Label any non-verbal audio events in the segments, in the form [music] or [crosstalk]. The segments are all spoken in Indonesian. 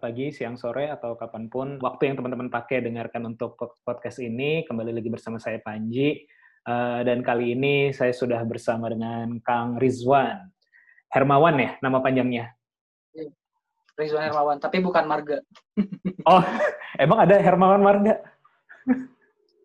pagi, siang, sore, atau kapan pun waktu yang teman-teman pakai dengarkan untuk po- podcast ini. Kembali lagi bersama saya Panji. Eh, dan kali ini saya sudah bersama dengan Kang Rizwan. Hermawan ya nama panjangnya? Rizwan Hermawan, tapi bukan marga. [laughs] Oh, emang ada Hermawan Marga?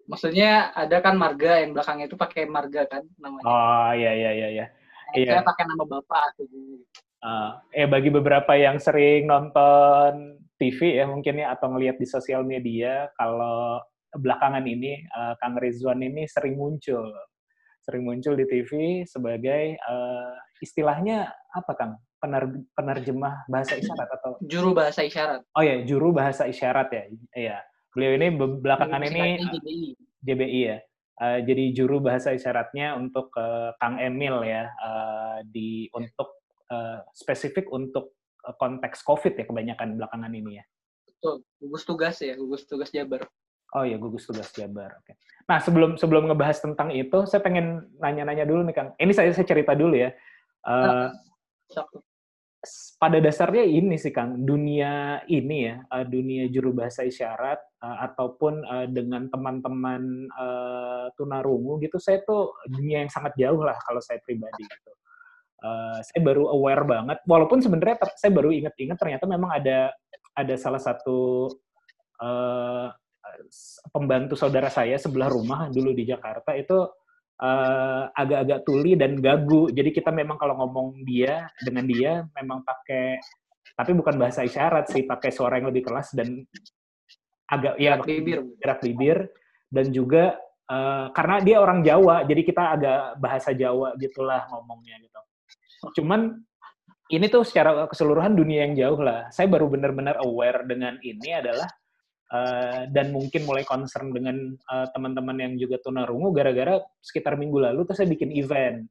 Maksudnya ada kan marga yang belakangnya itu pakai marga kan namanya. Oh, iya, iya, iya. iya. Saya iya. pakai nama bapak gitu. Eh, eh, bagi beberapa yang sering nonton TV ya mungkin ya, atau ngelihat di sosial media, kalau belakangan ini eh, Kang Rizwan ini sering muncul. Sering muncul di TV sebagai eh, istilahnya apa Kang? Pener- penerjemah bahasa isyarat atau Juru bahasa isyarat. oh ya juru bahasa isyarat ya. Iya. Beliau ini be- belakangan ini JBI. JBI ya. Eh, jadi juru bahasa isyaratnya untuk eh, Kang Emil ya eh, di untuk eh, spesifik untuk eh, konteks COVID ya kebanyakan belakangan ini ya. Betul. Gugus tugas ya, gugus tugas Jabar. Oh ya gugus tugas Jabar. Oke. Nah sebelum sebelum ngebahas tentang itu, saya pengen nanya-nanya dulu nih Kang. Ini saya saya cerita dulu ya. S- pada dasarnya ini sih Kang, dunia ini ya, dunia juru bahasa isyarat ataupun dengan teman-teman tunarungu gitu, saya tuh dunia yang sangat jauh lah kalau saya pribadi gitu. Eh, saya baru aware banget, walaupun sebenarnya saya baru inget-inget ternyata memang ada ada salah satu s- pembantu saudara saya sebelah rumah dulu di Jakarta itu eh, agak-agak tuli dan gagu. Jadi kita memang kalau ngomong dia dengan dia memang pakai tapi bukan bahasa isyarat sih, pakai suara yang lebih keras dan agak ya Gerak bibir. gerak bibir dan juga eh, karena dia orang Jawa, jadi kita agak bahasa Jawa gitulah ngomongnya gitu. Cuman ini tuh secara keseluruhan dunia yang jauh lah. Saya baru benar-benar aware dengan ini adalah eh, dan mungkin mulai concern dengan eh, teman-teman yang juga tunarungu gara-gara sekitar minggu lalu tuh saya bikin event.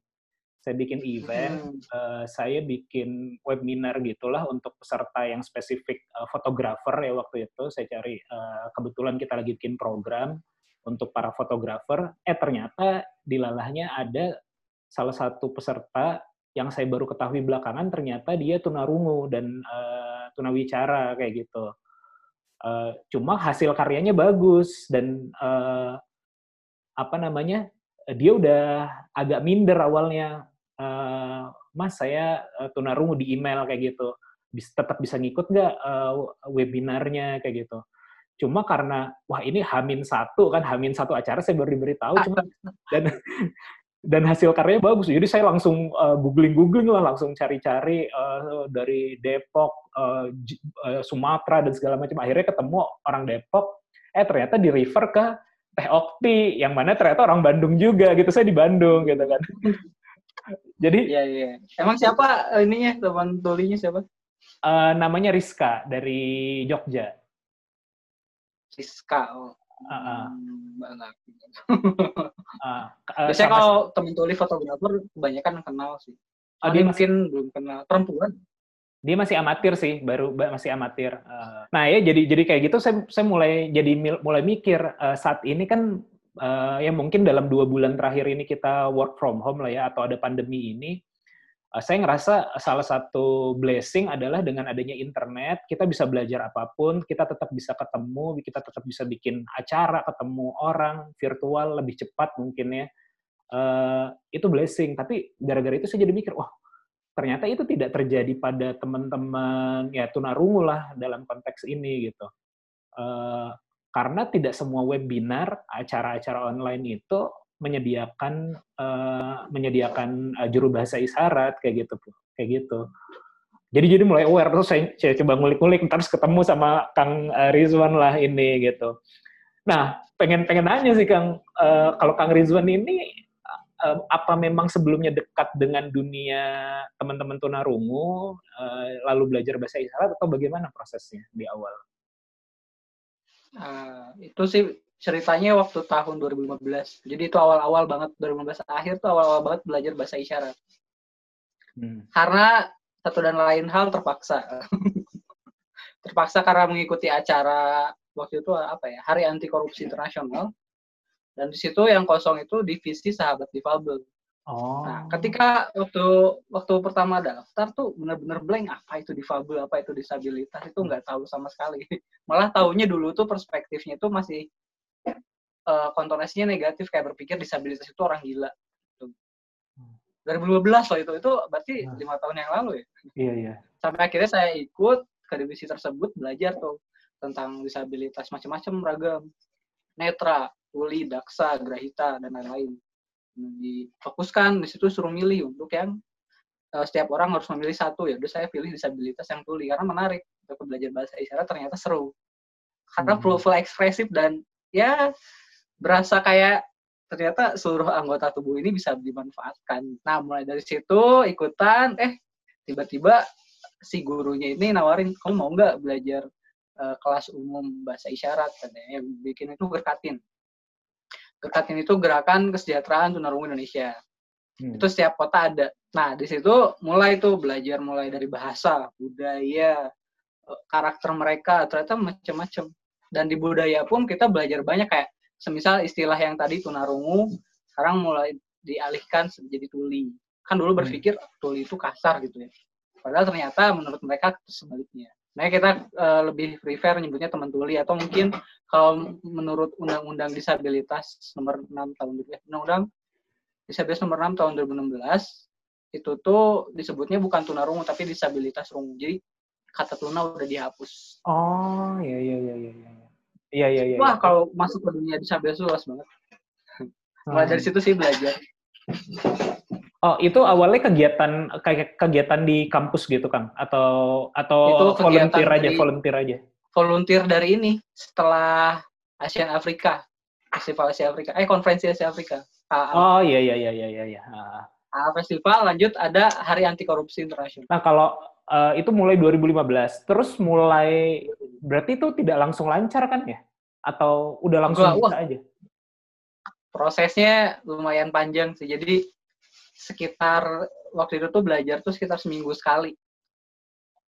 Saya bikin event, Hmm. eh, saya bikin webinar gitulah untuk peserta yang spesifik fotografer ya waktu itu. Saya cari eh, kebetulan kita lagi bikin program untuk para fotografer. Eh ternyata di lalahnya ada salah satu peserta yang saya baru ketahui belakangan ternyata dia tunarungu dan eh, tunawicara kayak gitu. Eh, cuma hasil karyanya bagus dan eh, apa namanya dia udah agak minder awalnya. Eh, Mas saya eh, tunarungu di email kayak gitu. Bisa tetap bisa ngikut nggak eh, webinarnya kayak gitu. Cuma karena wah ini hamin satu kan hamin satu acara saya baru diberitahu cuma dan dan hasil karyanya bagus jadi saya langsung googling googling lah langsung cari-cari eh, dari Depok J- eh, Sumatera dan segala macam akhirnya ketemu orang Depok eh ternyata di refer ke Teh Okti yang mana ternyata orang Bandung juga gitu saya di Bandung gitu kan [laughs] jadi Iya, iya. Emang siapa ininya, teman tulinya siapa? eh, namanya Rizka dari Jogja Siska. Oh. Ah. Hmm, banget. Biasanya sama- kalau temen tuli fotografer kebanyakan kenal sih. Oh, dia dia masih- mungkin belum kenal perempuan. dia masih amatir sih baru ba- masih amatir Eh, nah ya jadi jadi kayak gitu saya saya mulai jadi mulai mikir eh, saat ini kan eh, ya mungkin dalam dua bulan terakhir ini kita work from home lah ya atau ada pandemi ini saya ngerasa salah satu blessing adalah dengan adanya internet kita bisa belajar apa pun kita tetap bisa ketemu kita tetap bisa bikin acara ketemu orang virtual lebih cepat mungkin ya Eh, itu blessing tapi gara-gara itu saya jadi mikir wah ternyata itu tidak terjadi pada teman-teman ya tunarungu lah dalam konteks ini gitu. Eh, karena tidak semua webinar, acara-acara online itu menyediakan eh, menyediakan eh, juru bahasa isyarat kayak gitu, kayak gitu. Jadi jadi mulai aware terus saya, saya coba ngulik-ngulik terus ketemu sama Kang eh, Rizwan lah ini gitu. Nah, pengen pengen nanya sih Kang, eh, kalau Kang Rizwan ini apa memang sebelumnya dekat dengan dunia teman-teman tunarungu, eh, lalu belajar bahasa isyarat atau bagaimana prosesnya di awal? Ah, itu sih ceritanya waktu tahun 2015. Jadi itu awal-awal banget 2015 akhir tuh awal-awal banget belajar bahasa isyarat. Hmm. Karena satu dan lain hal terpaksa. [laughs] terpaksa karena mengikuti acara waktu itu apa ya Hari Anti Korupsi Internasional dan di situ yang kosong itu divisi sahabat difabel. Oh. Nah, ketika waktu waktu pertama daftar tuh bener-bener blank apa itu difabel, apa itu disabilitas itu nggak tahu sama sekali. [laughs] Malah taunya dulu tuh perspektifnya itu masih uh, kontonasinya negatif kayak berpikir disabilitas itu orang gila. Gitu. 2012 loh itu itu berarti Nah. lima tahun yang lalu ya. Iya iya. Sampai akhirnya saya ikut ke divisi tersebut belajar tuh tentang disabilitas macam-macam ragam netra, tuli, daksa, grahita dan lain-lain. Nah, Difokuskan di situ suruh milih untuk yang eh, setiap orang harus memilih satu ya. Udah saya pilih disabilitas yang tuli karena menarik untuk belajar bahasa isyarat ternyata seru. Karena Hmm. full, full ekspresif dan ya berasa kayak ternyata seluruh anggota tubuh ini bisa dimanfaatkan. Nah, mulai dari situ ikutan, eh tiba-tiba si gurunya ini nawarin, kamu mau nggak belajar eh, kelas umum bahasa isyarat? Katanya yang bikin itu Gerkatin. Gerkatin itu gerakan kesejahteraan tunarungu Indonesia. Hmm. Itu setiap kota ada. Nah, di situ mulai tuh belajar mulai dari bahasa, budaya, eh, karakter mereka, ternyata macam-macam. Dan di budaya pun kita belajar banyak kayak semisal istilah yang tadi tunarungu, sekarang mulai dialihkan menjadi tuli. Kan dulu Hmm. berpikir tuli itu kasar gitu ya. Padahal ternyata menurut mereka sebaliknya. Nah, kita eh, lebih prefer nyebutnya teman tuli atau mungkin kalau menurut Undang-Undang Disabilitas nomor 6 tahun ya, Undang-Undang Disabilitas nomor 6 tahun 2016 itu tuh disebutnya bukan tunarungu tapi disabilitas rungu. Jadi kata tuna udah dihapus. Oh, iya iya iya iya iya. Iya iya iya. Wah, kalau masuk ke dunia disabilitas luas banget. Mulai dari situ sih belajar. Oh, itu awalnya kegiatan kayak kegiatan di kampus gitu, Kang? Atau atau Itu volunteer aja, dari- volunteer aja. Volunteer dari ini setelah ASEAN Afrika, Festival Asia Afrika, eh konferensi Asia Afrika. AA. Oh, iya iya iya iya iya iya. Ah. AA Festival lanjut ada Hari Anti Korupsi Internasional. Nah, kalau eh, itu mulai 2015, terus mulai berarti itu tidak langsung lancar kan ya? Atau udah langsung Enggak, bisa wah. aja? Prosesnya lumayan panjang sih. Jadi sekitar waktu itu tuh belajar tuh sekitar seminggu sekali.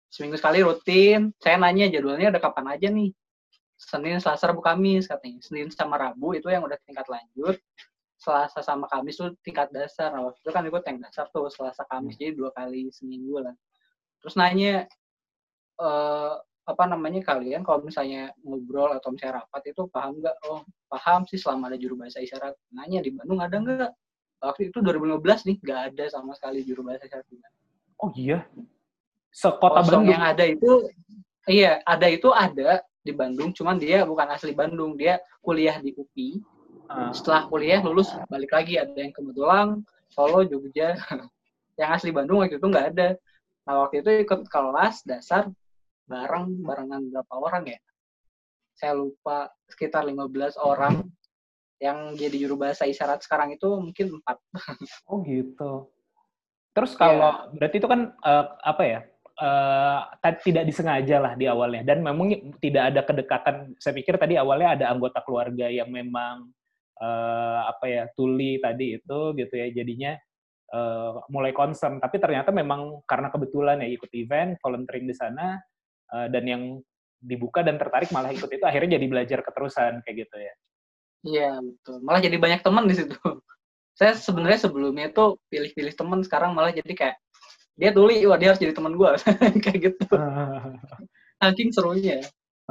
Seminggu sekali rutin. Saya nanya jadwalnya udah kapan aja nih. Senin, Selasa, Rabu, Kamis katanya. Senin sama Rabu itu yang udah tingkat lanjut. Selasa sama Kamis tuh tingkat dasar. Nah, waktu itu kan ikut yang dasar tuh Selasa Kamis jadi dua kali seminggu lah. Terus nanya eh apa namanya kalian kalau misalnya ngobrol atau misalnya rapat itu paham nggak? Oh paham sih selama ada juru bahasa isyarat. Nanya di Bandung ada nggak? Waktu itu 2015 nih nggak ada sama sekali juru bahasa isyarat. di Bandung. Oh iya. Sekota Kosong Bandung. yang ada itu iya ada itu ada di Bandung, cuman dia bukan asli Bandung, dia kuliah di UPI. Ah. Setelah kuliah lulus balik lagi ada yang kebetulan Solo, Jogja. [laughs] yang asli Bandung waktu itu nggak ada. Nah waktu itu ikut kelas dasar bareng barengan berapa orang ya? Saya lupa sekitar 15 orang yang jadi juru bahasa isyarat sekarang itu mungkin empat. [laughs] Oh gitu. Terus kalau berarti itu kan eh, apa ya? ta- tidak disengaja lah di awalnya dan memang tidak ada kedekatan. Saya pikir tadi awalnya ada anggota keluarga yang memang eh, apa ya tuli tadi itu gitu ya jadinya eh, mulai concern. Tapi ternyata memang karena kebetulan ya ikut event, volunteering di sana eh, dan yang dibuka dan tertarik malah ikut itu akhirnya jadi belajar keterusan kayak gitu ya. Iya betul. Malah jadi banyak teman di situ. [laughs] Saya sebenarnya sebelumnya tuh pilih-pilih teman, sekarang malah jadi kayak dia tuli, wah dia harus jadi teman gue, [laughs] kayak gitu. [laughs] Saking serunya.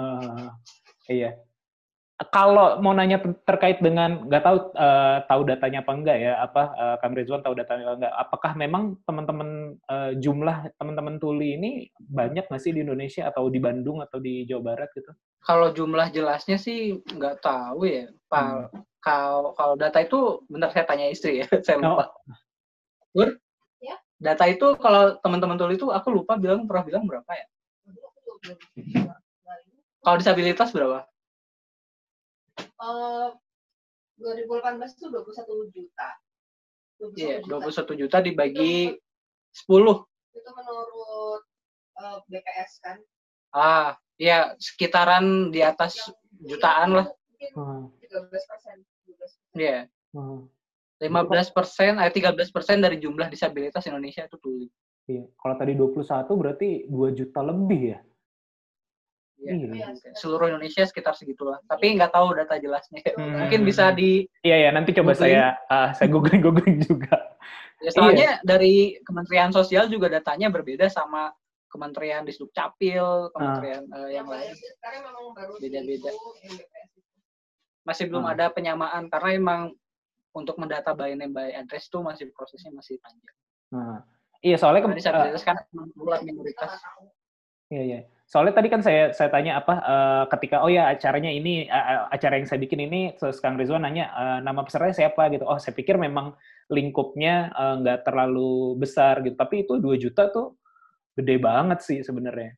Eh, iya. Kalau mau nanya ter- terkait dengan nggak tahu eh, tahu datanya apa enggak ya apa eh, Kang Rizwan tahu datanya apa enggak? Apakah memang teman-teman eh, jumlah teman-teman tuli ini banyak nggak sih di Indonesia atau di Bandung atau di Jawa Barat gitu? Kalau jumlah jelasnya sih nggak tahu ya. Pak. Kalau kalau data itu benar saya tanya istri ya, [laughs] saya lupa. Bur? Ya. Data itu kalau teman-teman tuli itu aku lupa bilang pernah bilang berapa ya? Kalau disabilitas berapa? Eh, 2018 itu 21 juta. 21 Iya, juta. 21 juta dibagi 10. Itu menurut eh, BPS kan. Ah, ya sekitaran di atas jutaan lah. Mungkin Hmm, 13 persen. Iya. hmm. 15 persen, eh 13 persen dari jumlah disabilitas Indonesia itu tuli. Iya. Kalau tadi 21 berarti 2 juta lebih ya? Iya. Iya. Seluruh Indonesia sekitar segitulah. Tapi nggak tahu data jelasnya. Hmm. Mungkin bisa di Iya ya, nanti coba Googling. saya ah, saya googling googling juga. Ya, soalnya dari Kementerian Sosial juga datanya berbeda sama Kementerian Disdukcapil, Kementerian eh, yang lain. Sekarang memang baru Beda-beda. itu itu. Masih belum Hmm. ada penyamaan karena emang untuk mendata by name by address tuh masih prosesnya masih panjang. Nah, iya soalnya Karena ke- disabilitas kan emang bulan minoritas. Iya, iya. Soalnya tadi kan saya saya tanya apa eh, ketika oh ya acaranya ini eh, acara yang saya bikin ini terus Kang Rizwan nanya eh, nama pesertanya siapa gitu. Oh, saya pikir memang lingkupnya eh, nggak terlalu besar gitu. Tapi itu 2 juta tuh gede banget sih sebenarnya.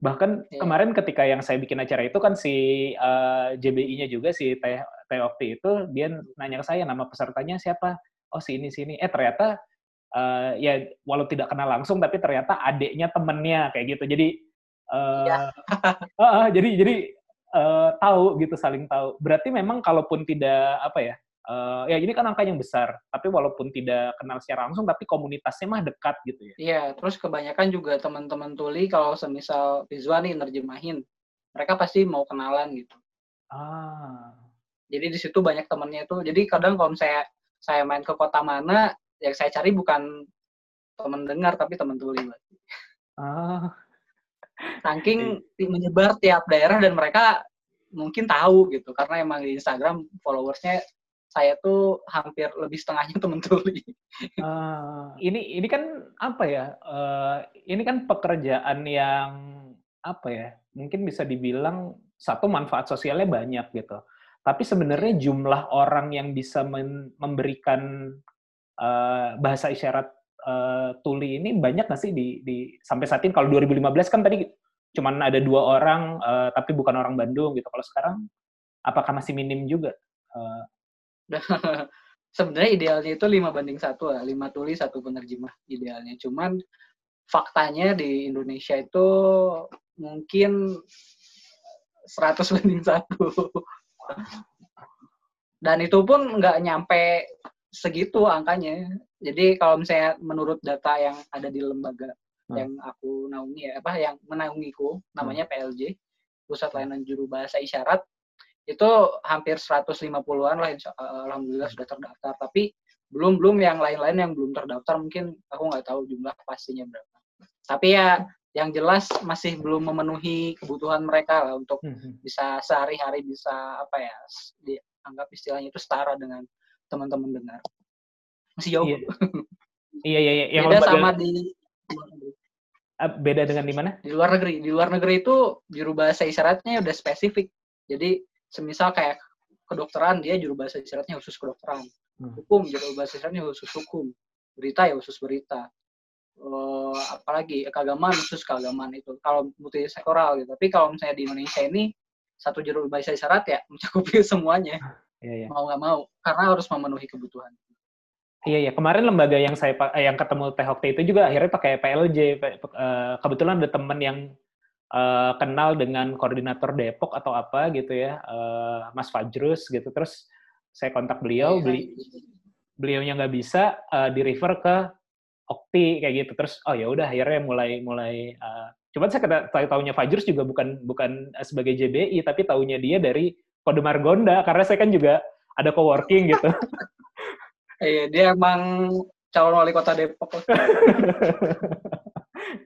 Bahkan Iya. kemarin ketika yang saya bikin acara itu kan si eh, JBI-nya juga si Teh Teh Okti itu dia nanya ke saya nama pesertanya siapa? Oh, si ini sini. Eh ternyata eh, ya walau tidak kenal langsung tapi ternyata adiknya temennya kayak gitu. Jadi eh Iya. [laughs] Heeh, jadi jadi eh, tahu gitu saling tahu. Berarti memang kalaupun tidak apa ya? eh, ya ini kan angka yang besar, tapi walaupun tidak kenal secara langsung tapi komunitasnya mah dekat gitu ya. Iya, terus kebanyakan juga teman-teman tuli kalau semisal Rizwan nih nerjemahin, mereka pasti mau kenalan gitu. Ah. Jadi di situ banyak temennya itu. Jadi kadang kalau saya saya main ke kota mana, yang saya cari bukan teman dengar tapi teman tuli. Mbak. Ah. Saking menyebar tiap daerah dan mereka mungkin tahu gitu karena emang di Instagram followersnya saya tuh hampir lebih setengahnya teman tuli. Ah, [laughs] ini ini kan apa ya? eh, ini kan pekerjaan yang apa ya? Mungkin bisa dibilang satu manfaat sosialnya banyak gitu. Tapi sebenarnya jumlah orang yang bisa memberikan eh, bahasa isyarat eh, tuli ini banyak nggak sih di, di sampai saat ini? Kalau 2015 kan tadi cuman ada dua orang, eh, tapi bukan orang Bandung gitu. Kalau sekarang apakah masih minim juga? Eh, [laughs] Sebenarnya idealnya itu 5 banding satu lah, 5 tuli satu penerjemah idealnya. Cuman faktanya di Indonesia itu mungkin 100 banding satu. Dan itu pun nggak nyampe segitu angkanya. Jadi kalau misalnya menurut data yang ada di lembaga Hmm. yang aku naungi ya, apa yang menaungiku namanya PLJ, Pusat Layanan Juru Bahasa Isyarat, itu hampir 150-an lah insya eh, alhamdulillah sudah terdaftar. Tapi belum belum yang lain-lain yang belum terdaftar mungkin aku nggak tahu jumlah pastinya berapa. Tapi ya yang jelas masih belum memenuhi kebutuhan mereka lah untuk hmm, bisa sehari-hari bisa apa ya dianggap istilahnya itu setara dengan teman-teman dengar masih jauh Iya. Iya iya iya. Yang beda sama di luar negeri. eh, beda dengan di mana? di luar negeri di luar negeri itu juru bahasa isyaratnya udah spesifik jadi semisal kayak kedokteran dia juru bahasa isyaratnya khusus kedokteran Hmm. hukum juru bahasa isyaratnya khusus hukum berita ya khusus berita Eh, apalagi keagamaan khusus keagamaan itu kalau multisektoral gitu tapi kalau misalnya di Indonesia ini satu juru bahasa isyarat ya mencakupi [laughs] semuanya Iya iya. mau nggak mau karena harus memenuhi kebutuhan Iya iya. Kemarin lembaga yang saya eh, yang ketemu Teh Hokti itu juga akhirnya pakai PLJ. Eh, kebetulan ada teman yang eh, kenal dengan koordinator Depok atau apa gitu ya, Mas Fajrus gitu. Terus saya kontak beliau, beli beliaunya nggak bisa di refer ke Okti kayak gitu. Terus oh ya udah akhirnya mulai mulai cuman saya kata tahu tahunya Fajrus juga bukan bukan sebagai JBI tapi tahunya dia dari Kode Margonda karena saya kan juga ada coworking gitu. [laughs] Iya, dia emang calon wali kota Depok [laughs]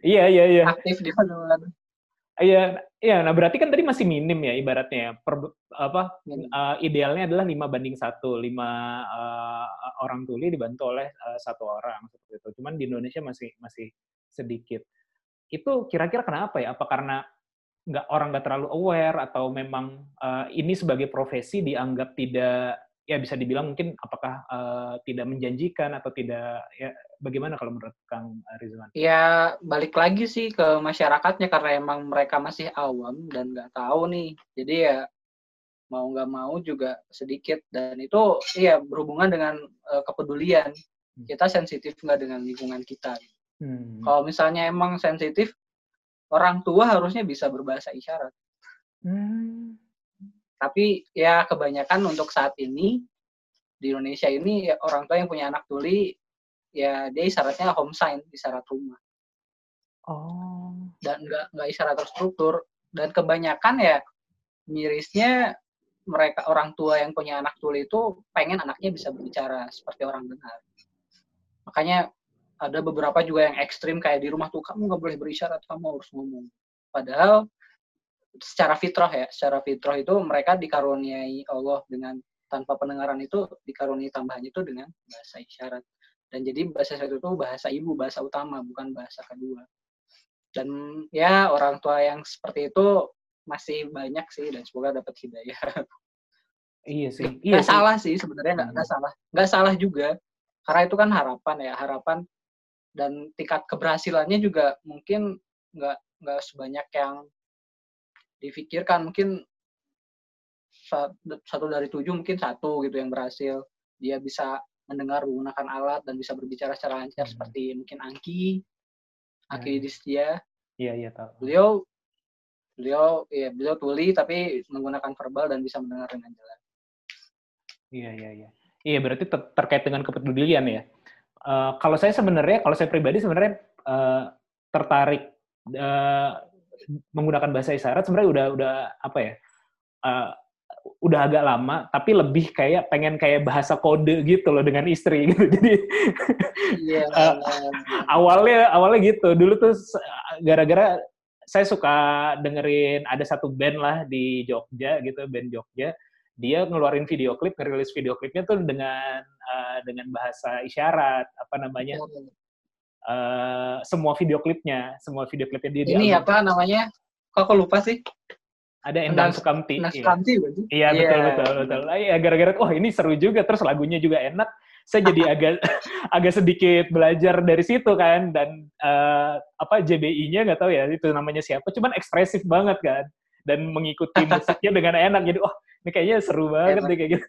iya iya iya. aktif di mana Iya, iya. Nah berarti kan tadi masih minim ya ibaratnya. ya. Per, apa Minim. eh, idealnya adalah 5 banding satu, lima eh, orang tuli dibantu oleh eh, satu orang seperti itu. Cuman di Indonesia masih masih sedikit. Itu kira-kira kenapa ya? Apa karena nggak orang nggak terlalu aware atau memang eh, ini sebagai profesi dianggap tidak ya bisa dibilang mungkin apakah eh, tidak menjanjikan atau tidak ya bagaimana kalau menurut Kang Rizwan? ya balik lagi sih ke masyarakatnya karena emang mereka masih awam dan nggak tahu nih jadi ya mau nggak mau juga sedikit dan itu iya berhubungan dengan eh, kepedulian kita sensitif nggak dengan lingkungan kita Hmm. kalau misalnya emang sensitif orang tua harusnya bisa berbahasa isyarat Hmm. Tapi ya kebanyakan untuk saat ini di Indonesia ini ya, orang tua yang punya anak tuli ya dia isyaratnya home sign, isyarat rumah. Oh. dan nggak nggak isyarat terstruktur. Dan kebanyakan ya mirisnya mereka orang tua yang punya anak tuli itu pengen anaknya bisa berbicara seperti orang benar. Makanya ada beberapa juga yang ekstrim kayak di rumah tuh kamu nggak boleh berisyarat kamu harus ngomong. Padahal secara fitrah ya secara fitrah itu mereka dikaruniai Allah dengan tanpa pendengaran itu dikaruniai tambahan itu dengan bahasa isyarat dan jadi bahasa isyarat itu bahasa ibu bahasa utama bukan bahasa kedua dan ya orang tua yang seperti itu masih banyak sih dan semoga dapat hidayah Iya sih. Iya sih. salah sih sebenarnya nggak nggak salah nggak salah juga karena itu kan harapan ya harapan dan tingkat keberhasilannya juga mungkin nggak nggak sebanyak yang difikirkan mungkin sa- satu dari tujuh mungkin satu gitu yang berhasil dia bisa mendengar menggunakan alat dan bisa berbicara secara lancar Hmm. seperti mungkin Angki Angki Ya. Distia Iya iya tahu. beliau beliau ya beliau tuli tapi menggunakan verbal dan bisa mendengar dengan jelas Iya iya iya. Iya berarti ter- terkait dengan kepedulian ya. Eh, kalau saya sebenarnya, kalau saya pribadi sebenarnya eh, tertarik eh, menggunakan bahasa isyarat sebenarnya udah udah apa ya? eh, udah agak lama, tapi lebih kayak pengen kayak bahasa kode gitu loh dengan istri [laughs] gitu. Jadi iya [laughs] Eh, awalnya awalnya gitu. Dulu tuh gara-gara saya suka dengerin ada satu band lah di Jogja gitu, band Jogja. Dia ngeluarin video klip, ngerilis video klipnya tuh dengan eh, dengan bahasa isyarat, apa namanya? Eh, semua video klipnya, semua video klipnya dia di ini album. apa namanya kok aku lupa sih ada Endang Sukamti. Nas iya. Kamti berarti Iya betul betul betul. Ah, Iya gara-gara wah ini seru juga terus lagunya juga enak. Saya jadi [laughs] agak agak sedikit belajar dari situ kan dan eh, apa JBI-nya nggak tahu ya itu namanya siapa. Cuman ekspresif banget kan dan mengikuti [laughs] musiknya dengan enak. Jadi wah ini kayaknya seru banget Enak. deh kayak gitu.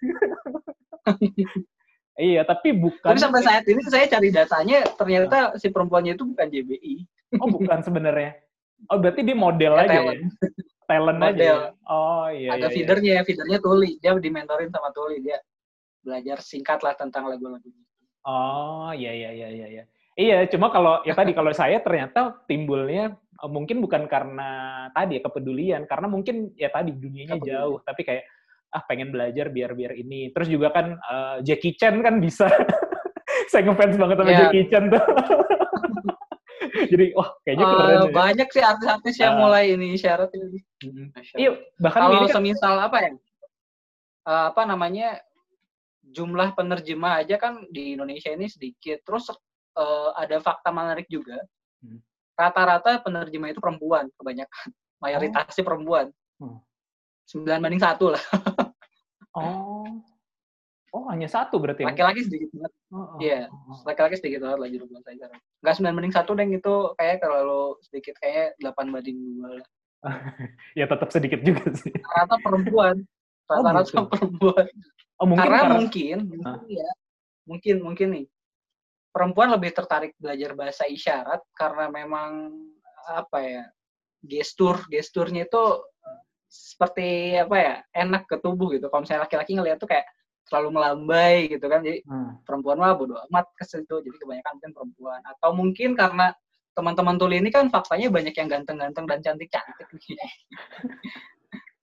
[laughs] iya tapi bukan. tapi sampai saat ini saya cari datanya ternyata si perempuannya itu bukan JBI Oh bukan sebenarnya. Oh berarti dia model Ya, aja talent. ya. Talent aja. Model. ya? Oh iya. ada iya, iya. feedernya feedernya Tuli dia dimentorin sama Tuli dia belajar singkat lah tentang lagu-lagunya Oh, iya iya iya iya iya. Iya, cuma kalau ya tadi kalau saya ternyata timbulnya eh, mungkin bukan karena tadi ya kepedulian, karena mungkin ya tadi dunianya Kepedulian. jauh, tapi kayak ah pengen belajar biar biar ini. Terus juga kan eh, Jackie Chan kan bisa. [laughs] saya ngefans banget sama Iya. Jackie Chan tuh. [laughs] Jadi, wah kayaknya keren. Eh, ya. banyak sih artis-artis yang Ah. mulai ini syarat ini. Masya Iya, bahkan kalau kan semisal apa ya eh, apa namanya jumlah penerjemah aja kan di Indonesia ini sedikit terus eh, ada fakta menarik juga Hmm. rata-rata penerjemah itu perempuan kebanyakan mayoritasnya perempuan Hmm. Sembilan banding satu lah [laughs] oh. Oh, hanya satu berarti. ya? laki-laki sedikit banget Oh, oh, Iya. oh, oh. laki-laki sedikit banget lah jumlah saya sekarang nggak sembilan banding satu deng itu kayak terlalu sedikit kayak delapan banding dua lah [laughs] Ya tetap sedikit juga sih. rata perempuan Oh, rata-rata gitu. perempuan Oh, mungkin karena, karena mungkin mungkin ya mungkin mungkin nih perempuan lebih tertarik belajar bahasa isyarat karena memang apa ya gestur gesturnya itu seperti apa ya enak ke tubuh gitu. Kalau misalnya laki-laki ngeliat tuh kayak terlalu melambai gitu kan. Jadi Hmm. perempuan mah bodo amat ke situ. Jadi kebanyakan mungkin perempuan. Atau mungkin karena teman-teman tuli ini kan faktanya banyak yang ganteng-ganteng dan cantik-cantik [laughs]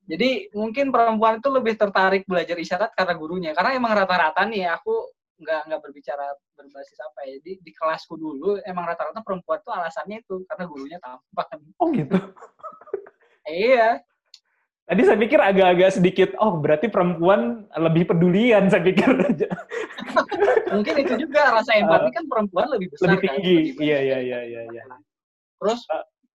jadi mungkin perempuan itu lebih tertarik belajar isyarat karena gurunya. Karena emang rata-rata nih aku nggak nggak berbicara berbasis apa ya. Di, di kelasku dulu emang rata-rata perempuan tuh alasannya itu karena gurunya tampan. Oh gitu. iya Tadi saya pikir agak-agak sedikit, oh berarti perempuan lebih pedulian, saya pikir mungkin itu juga rasa [laughs] empati kan perempuan lebih besar lebih kan, tinggi. Iya, iya, iya, iya. iya. Terus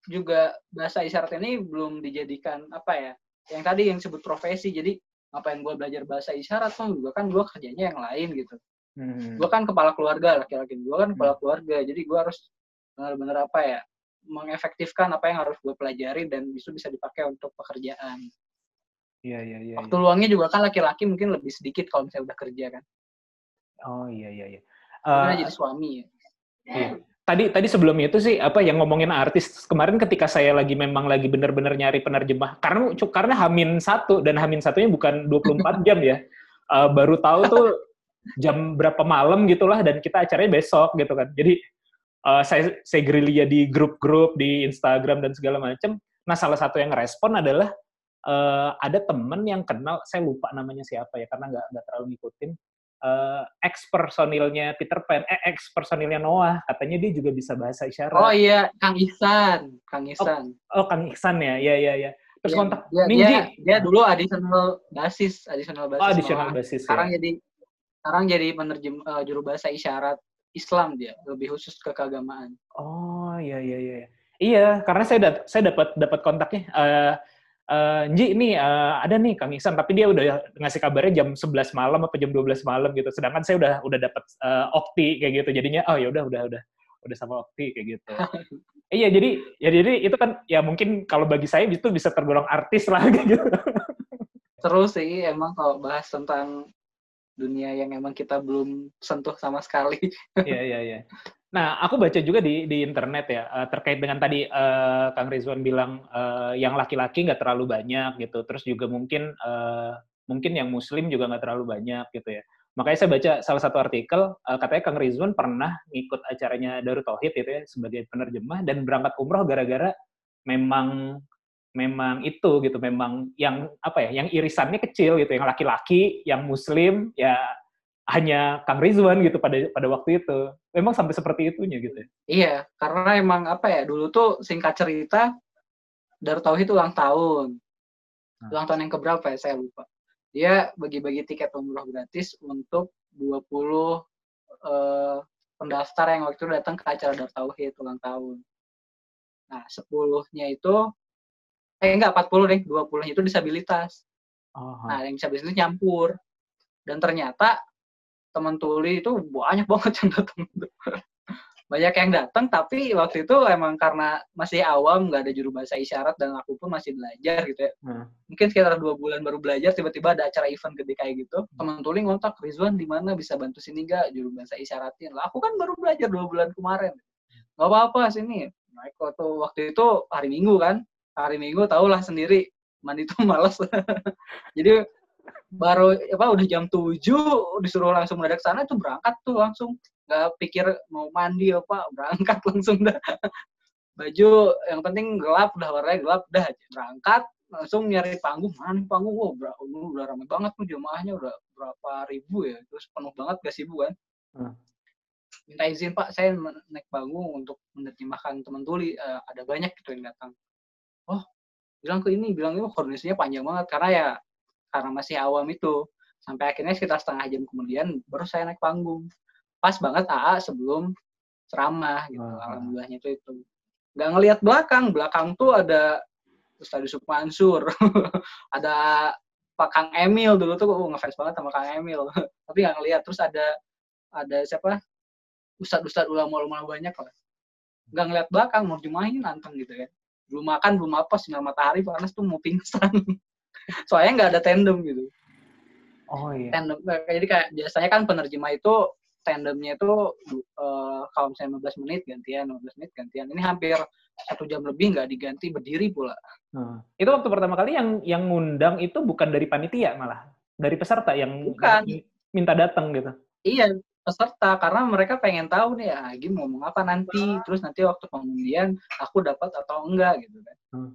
juga bahasa isyarat ini belum dijadikan apa ya? Yang tadi yang disebut profesi. Jadi ngapain gue belajar bahasa isyarat? Oh, gue kan gue kerjanya yang lain gitu. Hmm. Gue kan kepala keluarga laki-laki. Gue kan kepala keluarga. Jadi gue harus benar-benar apa ya? mengefektifkan apa yang harus gue pelajari dan itu bisa dipakai untuk pekerjaan. Iya, iya, iya. Waktu iya. luangnya juga kan laki-laki mungkin lebih sedikit kalau misalnya udah kerja kan. Oh iya, iya, iya. Eh, jadi suami ya. Iya. tadi tadi sebelum itu sih apa yang ngomongin artis kemarin ketika saya lagi memang lagi benar-benar nyari penerjemah karena karena Hamin satu dan Hamin satunya bukan 24 jam ya Eh, baru tahu tuh jam berapa malam gitulah dan kita acaranya besok gitu kan jadi eh, saya saya gerilya di grup-grup di Instagram dan segala macam nah salah satu yang respon adalah eh, ada temen yang kenal saya lupa namanya siapa ya karena nggak nggak terlalu ngikutin eh, ex personilnya Peter Pan, eh, ex personilnya Noah, katanya dia juga bisa bahasa isyarat. Oh iya, Kang Ihsan, Kang Ihsan. Oh, Kang Iksan ya, ya, ya, ya. Terus Iya, kontak, dia, Minji. dia, dia dulu additional basis, additional basis. oh, additional Noah. basis Sekarang ya. jadi sekarang jadi penerjem eh, juru bahasa isyarat Islam dia, lebih khusus ke keagamaan. Oh, iya, iya, iya. Iya, karena saya dat saya dapat dapat kontaknya. Eh, eh, Nji, ini eh, ada nih Kang Iksan, tapi dia udah ngasih kabarnya jam 11 malam apa jam 12 malam gitu. Sedangkan saya udah udah dapat eh, Okti kayak gitu. Jadinya oh ya udah udah udah udah sama Okti kayak gitu. [laughs] Iya, jadi ya jadi itu kan ya mungkin kalau bagi saya itu bisa tergolong artis lah [laughs] gitu. Seru sih emang kalau bahas tentang dunia yang emang kita belum sentuh sama sekali. Iya, iya, iya. Nah, aku baca juga di di internet ya eh, terkait dengan tadi eh, Kang Rizwan bilang eh, yang laki-laki nggak terlalu banyak gitu. Terus juga mungkin eh, mungkin yang Muslim juga nggak terlalu banyak gitu ya. Makanya saya baca salah satu artikel eh, katanya Kang Rizwan pernah ngikut acaranya Darut Tauhid itu ya sebagai penerjemah dan berangkat umroh gara-gara memang memang itu gitu memang yang apa ya yang irisannya kecil gitu yang laki-laki yang muslim ya hanya Kang Rizwan gitu pada pada waktu itu memang sampai seperti itunya gitu ya. Iya, karena emang apa ya, dulu tuh singkat cerita, Darut Tauhid ulang tahun. Nah. Ulang tahun yang keberapa ya, saya lupa. Dia bagi-bagi tiket umroh gratis untuk 20 eh, pendaftar yang waktu itu datang ke acara Darut Tauhid ulang tahun. Nah, 10-nya itu, eh enggak, 40 deh, 20-nya itu disabilitas. Oh, Nah, yang disabilitas itu nyampur. Dan ternyata teman tuli itu banyak banget [laughs] yang datang. banyak yang datang, tapi waktu itu emang karena masih awam, nggak ada juru bahasa isyarat, dan aku pun masih belajar gitu ya. Hmm. Mungkin sekitar dua bulan baru belajar, tiba-tiba ada acara event gede kayak gitu. Teman tuli ngontak, Rizwan di mana bisa bantu sini nggak juru bahasa isyaratin? Lah, aku kan baru belajar dua bulan kemarin. Nggak apa-apa sini. Nah, waktu, waktu itu hari Minggu kan, hari Minggu tahulah sendiri, mandi itu [laughs] males. Jadi baru apa udah jam 7 disuruh langsung mendadak ke sana itu berangkat tuh langsung. Nggak pikir mau mandi apa berangkat [laughs] langsung dah. Baju yang penting gelap udah warnanya gelap aja. berangkat langsung nyari panggung. Mana nih panggung? Bra- udah, udah ramai banget tuh jemaahnya udah berapa ribu ya? Terus penuh banget gak sibuk kan Hmm. minta izin pak saya naik panggung untuk menerjemahkan teman tuli Eh, ada banyak gitu yang datang. Oh bilang ke ini bilang itu kondisinya panjang banget. Karena ya karena masih awam itu. Sampai akhirnya sekitar setengah jam kemudian baru saya naik panggung. Pas banget AA sebelum ceramah gitu Ah. alhamdulillahnya itu itu. Nggak ngelihat belakang belakang tuh ada Ustadz Yusuf Mansur. [laughs] Ada Pak Kang Emil dulu tuh oh, ngefans banget sama Kang Emil. [laughs] Tapi nggak ngelihat terus ada ada siapa? Ustadz Ustadz ulama-ulama banyak lah. Nggak ngelihat belakang mau jumahin nanteng gitu kan belum makan belum apa sinar matahari panas tuh mau pingsan [laughs] soalnya nggak ada tandem gitu. Oh iya. tandem. Jadi kayak biasanya kan penerjemah itu tandemnya itu eh, kalau misalnya 15 menit gantian 15 menit gantian. Ini hampir satu jam lebih nggak diganti berdiri pula. Nah, itu waktu pertama kali yang yang ngundang itu bukan dari panitia malah. Dari peserta yang Bukan. minta datang gitu. iya peserta. Karena mereka pengen tahu nih ya Agim ngomong apa nanti? Terus nanti waktu pengundian aku dapat atau enggak gitu kan. Hmm.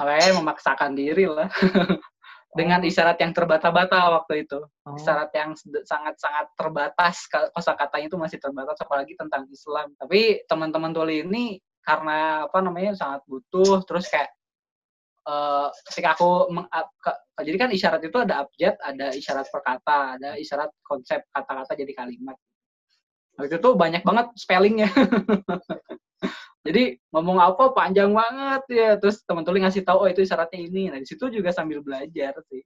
Sampai memaksakan diri lah. [laughs] Dengan isyarat yang terbata-bata waktu itu. Oh. isyarat yang sangat-sangat terbatas kosa katanya itu masih terbatas apalagi tentang Islam. Tapi teman-teman tuli ini karena apa namanya sangat butuh terus kayak ketika aku meng- ke- jadi kan isyarat itu ada abjad ada isyarat perkata ada isyarat konsep kata-kata jadi kalimat. Waktu itu banyak banget spellingnya [laughs] jadi ngomong apa panjang banget ya terus teman tuli ngasih tahu oh itu isyaratnya ini nah di situ juga sambil belajar sih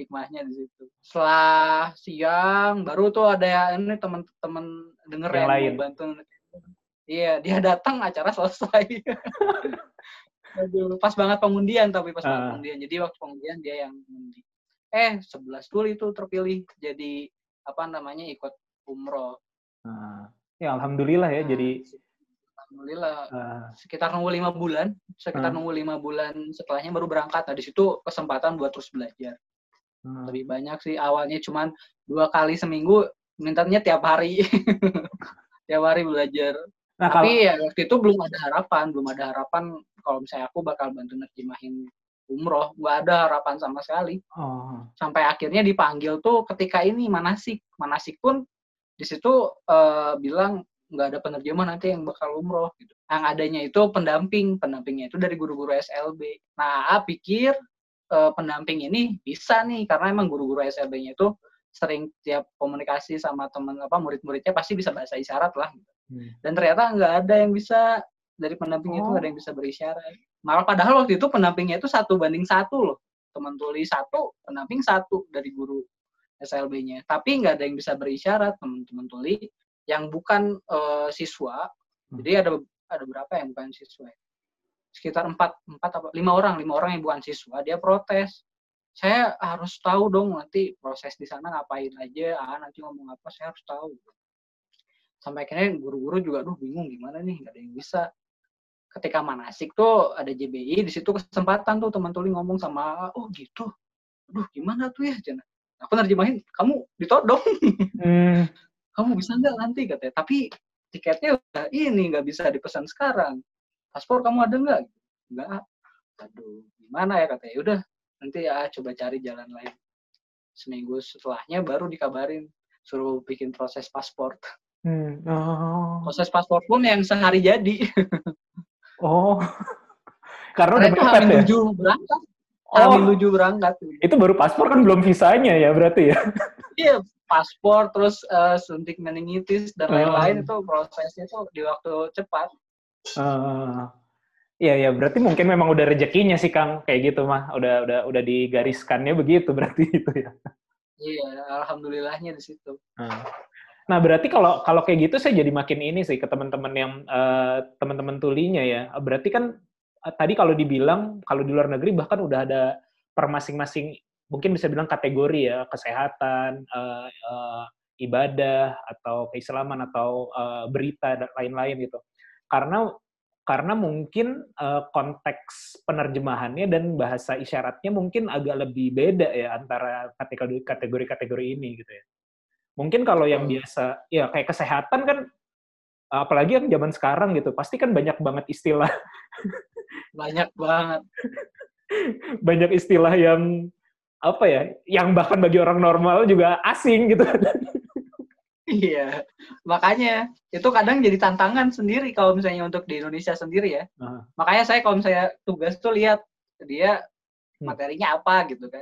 hikmahnya di situ. Setelah siang baru tuh ada ya ini teman-teman denger Yang yang lain. bantu. Iya, dia datang acara selesai. [laughs] Aduh, pas banget pengundian tapi pas banget Ah. pengundian. Jadi waktu pengundian dia yang mengundi. Eh, 11 tuli itu terpilih jadi apa namanya ikut umroh. Nah, ya alhamdulillah ya Nah, jadi alhamdulillah. Ah, sekitar nunggu lima bulan sekitar Hmm. nunggu lima bulan setelahnya baru berangkat. Nah di situ kesempatan buat terus belajar. Ah. lebih banyak sih awalnya cuman dua kali seminggu mintanya tiap hari. [laughs] Tiap hari belajar. Nah, kalau tapi ya waktu itu belum ada harapan belum ada harapan kalau misalnya aku bakal bantu nerjemahin umroh. Nggak ada harapan sama sekali. Oh, sampai akhirnya dipanggil tuh ketika ini manasik. Manasik pun di situ eh, bilang nggak ada penerjemah nanti yang bakal umroh gitu. Yang adanya itu pendamping pendampingnya itu dari guru-guru SLB nah A pikir eh, pendamping ini bisa nih karena emang guru-guru SLB-nya itu sering tiap komunikasi sama teman apa murid-muridnya pasti bisa bahasa isyarat lah gitu. hmm. dan ternyata nggak ada yang bisa. Dari pendampingnya itu nggak ada yang bisa berisyarat. Malah padahal waktu itu pendampingnya itu satu banding satu loh. Teman tuli satu pendamping satu dari guru SLB-nya tapi nggak ada yang bisa berisyarat teman-teman tuli yang bukan eh, siswa. Hmm. jadi ada ada berapa yang bukan siswa ya? sekitar empat empat apa lima orang lima orang yang bukan siswa dia protes. Saya harus tahu dong nanti proses di sana ngapain aja ah nanti ngomong apa saya harus tahu. Sampai akhirnya guru-guru juga duh bingung gimana nih nggak ada yang bisa. Ketika manasik tuh ada JBI di situ kesempatan tuh teman tuli ngomong sama oh gitu? Aduh gimana tuh ya? Jana aku nerjemahin kamu ditodong. Hmm. Kamu bisa nggak nanti katanya. Tapi tiketnya udah ini nggak bisa dipesan sekarang. Paspor kamu ada nggak? Nggak. Aduh gimana ya katanya. Udah nanti ya coba cari jalan lain. Seminggu setelahnya baru dikabarin. Suruh bikin proses paspor. Hmm. Oh. proses paspor pun yang sehari jadi. Oh. Karena [laughs] karena udah itu ya? tujuh berangkat. Oh, tujuh berangkat. Itu baru paspor kan belum visanya ya berarti ya? iya paspor terus eh, suntik meningitis dan Oh. lain-lain itu prosesnya tuh di waktu cepat Eh, Iya ya, berarti mungkin memang udah rezekinya sih Kang kayak gitu mah, udah udah udah digariskannya begitu berarti [laughs] itu ya. iya alhamdulillahnya di situ Nah. Nah, berarti kalau kalau kayak gitu saya jadi makin ini sih ke teman-teman yang eh, teman-teman tulinya ya. Berarti kan eh, tadi kalau dibilang kalau di luar negeri bahkan udah ada per masing-masing mungkin bisa bilang kategori ya, kesehatan, eh, eh, ibadah atau keislaman atau eh, berita dan lain-lain gitu. Karena karena mungkin eh, konteks penerjemahannya dan bahasa isyaratnya mungkin agak lebih beda ya antara kategori kategori-kategori ini gitu ya. Mungkin kalau yang Betul. biasa ya kayak kesehatan kan apalagi yang zaman sekarang gitu, pasti kan banyak banget istilah banyak banget [laughs] banyak istilah yang apa ya, yang bahkan bagi orang normal juga asing gitu. Iya, makanya itu kadang jadi tantangan sendiri kalau misalnya untuk di Indonesia sendiri ya. Nah. Makanya saya kalau misalnya tugas tuh lihat dia Hmm. materinya apa gitu kan.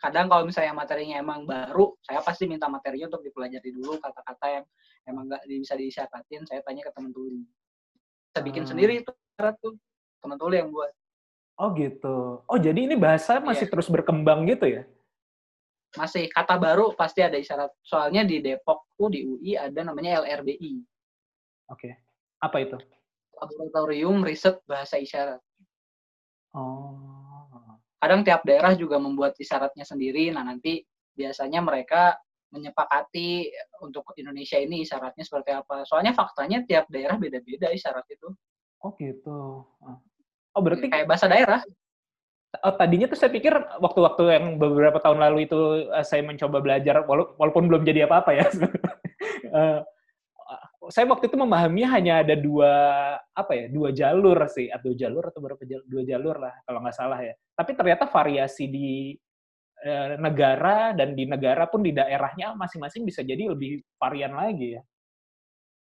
Kadang kalau misalnya materinya emang baru, saya pasti minta materinya untuk dipelajari dulu kata-kata yang emang nggak bisa disyaratin, saya tanya ke teman tuli. Saya bikin Hmm. sendiri itu tuh teman tuli yang buat. Oh gitu. Oh jadi ini bahasa masih Iya. terus berkembang gitu ya? Masih kata baru pasti ada isyarat. Soalnya di Depok tuh di UI ada namanya LRBI, Oke. Apa itu? Laboratorium Riset Bahasa Isyarat. Oh. kadang tiap daerah juga membuat isyaratnya sendiri. Nah, nanti biasanya mereka menyepakati untuk Indonesia ini isyaratnya seperti apa. Soalnya faktanya tiap daerah beda-beda isyarat itu. Oh gitu. Oh berarti Kayak bahasa daerah. oh, tadinya tuh saya pikir waktu-waktu yang beberapa tahun lalu itu eh, saya mencoba belajar wala- walaupun belum jadi apa-apa ya. [laughs] Eh, saya waktu itu memahaminya hanya ada dua apa ya dua jalur sih atau jalur atau berapa jalur dua jalur lah kalau nggak salah ya. Tapi ternyata variasi di eh, negara dan di negara pun di daerahnya masing-masing bisa jadi lebih varian lagi ya.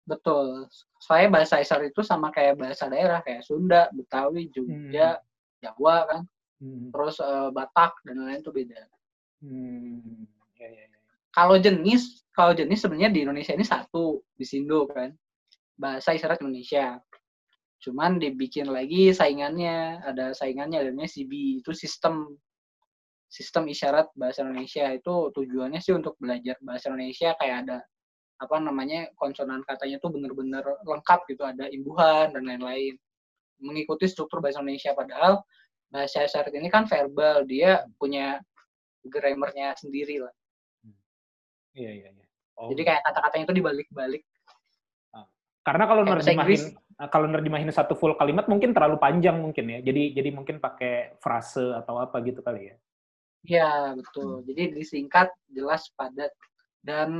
Betul. Soalnya bahasa isyarat itu sama kayak bahasa daerah. Kayak Sunda, Betawi, Jogja, Jawa kan. Hmm. Terus eh, Batak, dan lain-lain itu beda. Hmm. Ya, ya, ya. Kalau jenis, kalau jenis sebenarnya di Indonesia ini satu, di Sindo kan. Bahasa isyarat Indonesia. Cuman dibikin lagi saingannya, ada saingannya ada namanya CB, itu sistem sistem isyarat bahasa Indonesia itu tujuannya sih untuk belajar bahasa Indonesia kayak ada apa namanya konsonan katanya tuh bener-bener lengkap gitu ada imbuhan dan lain-lain mengikuti struktur bahasa Indonesia padahal bahasa isyarat ini kan verbal dia punya grammarnya sendiri lah Iya, iya, iya. Oh, jadi kayak kata-katanya itu dibalik-balik Karena kalau nerjemahin kalau nerjemahin satu full kalimat mungkin terlalu panjang mungkin ya. Jadi jadi mungkin pakai frase atau apa gitu kali ya. Iya, betul. Jadi disingkat, jelas, padat dan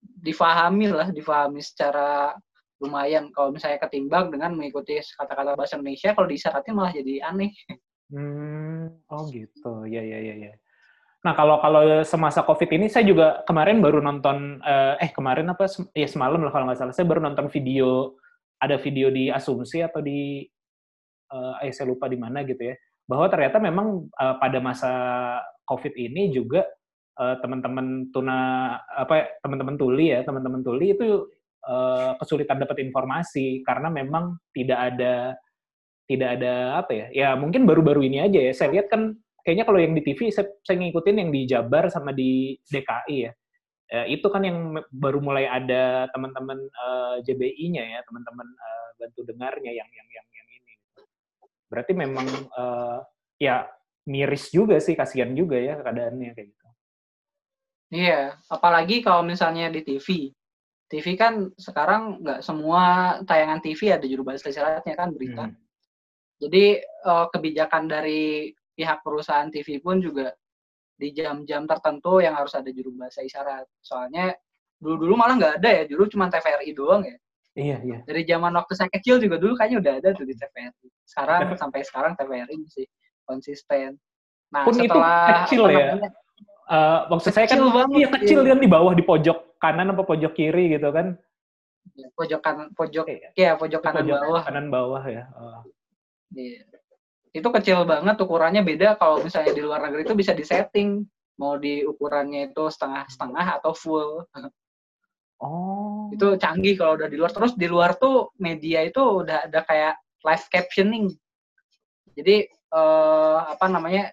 difahami lah, difahami secara lumayan. Kalau misalnya ketimbang dengan mengikuti kata-kata bahasa Indonesia, kalau diisyaratnya malah jadi aneh. Hmm, oh gitu. Ya ya ya ya. Nah, kalau kalau semasa Covid ini saya juga kemarin baru nonton eh, eh kemarin apa ya semalam lah kalau nggak salah saya baru nonton video ada video di Asumsi atau di eh eh, saya lupa di mana gitu ya. Bahwa ternyata memang eh, pada masa Covid ini juga eh, teman-teman tuna apa ya, teman-teman tuli ya, teman-teman tuli itu eh, kesulitan dapat informasi karena memang tidak ada tidak ada apa ya? Ya mungkin baru-baru ini aja ya. Saya lihat kan kayaknya kalau yang di TV saya, saya ngikutin yang di Jabar sama di DKI ya. Eh, itu kan yang baru mulai ada teman-teman eh, JBI-nya ya, teman-teman eh, bantu dengarnya yang yang yang yang ini. Berarti memang eh, ya miris juga sih, kasihan juga ya keadaannya kayak gitu. Iya, apalagi kalau misalnya di TV. TV kan sekarang nggak semua tayangan TV ada juru bahasa isyaratnya kan berita. Hmm. Jadi eh, kebijakan dari pihak perusahaan TV pun juga di jam-jam tertentu yang harus ada juru bahasa isyarat. Soalnya dulu-dulu malah nggak ada ya, dulu cuma TVRI doang ya. Iya, iya. Dari zaman waktu saya kecil juga dulu kayaknya udah ada tuh di TVRI. Sekarang [laughs] sampai sekarang TVRI masih konsisten. Nah, Pun itu setelah kecil apa ya. namanya, Eh, maksud saya kan Kecil banget, iya kecil iya. kan di bawah di pojok kanan apa pojok kiri gitu kan. ya, pojok kanan, pojok Iya. ya pojok kanan Pojok bawah. kanan bawah ya. Oh. Iya. Itu kecil banget ukurannya beda kalau misalnya di luar negeri itu bisa disetting mau di ukurannya itu setengah-setengah atau full. Oh. Itu canggih kalau udah di luar. Terus di luar tuh media itu udah ada kayak live captioning. Jadi eh, apa namanya?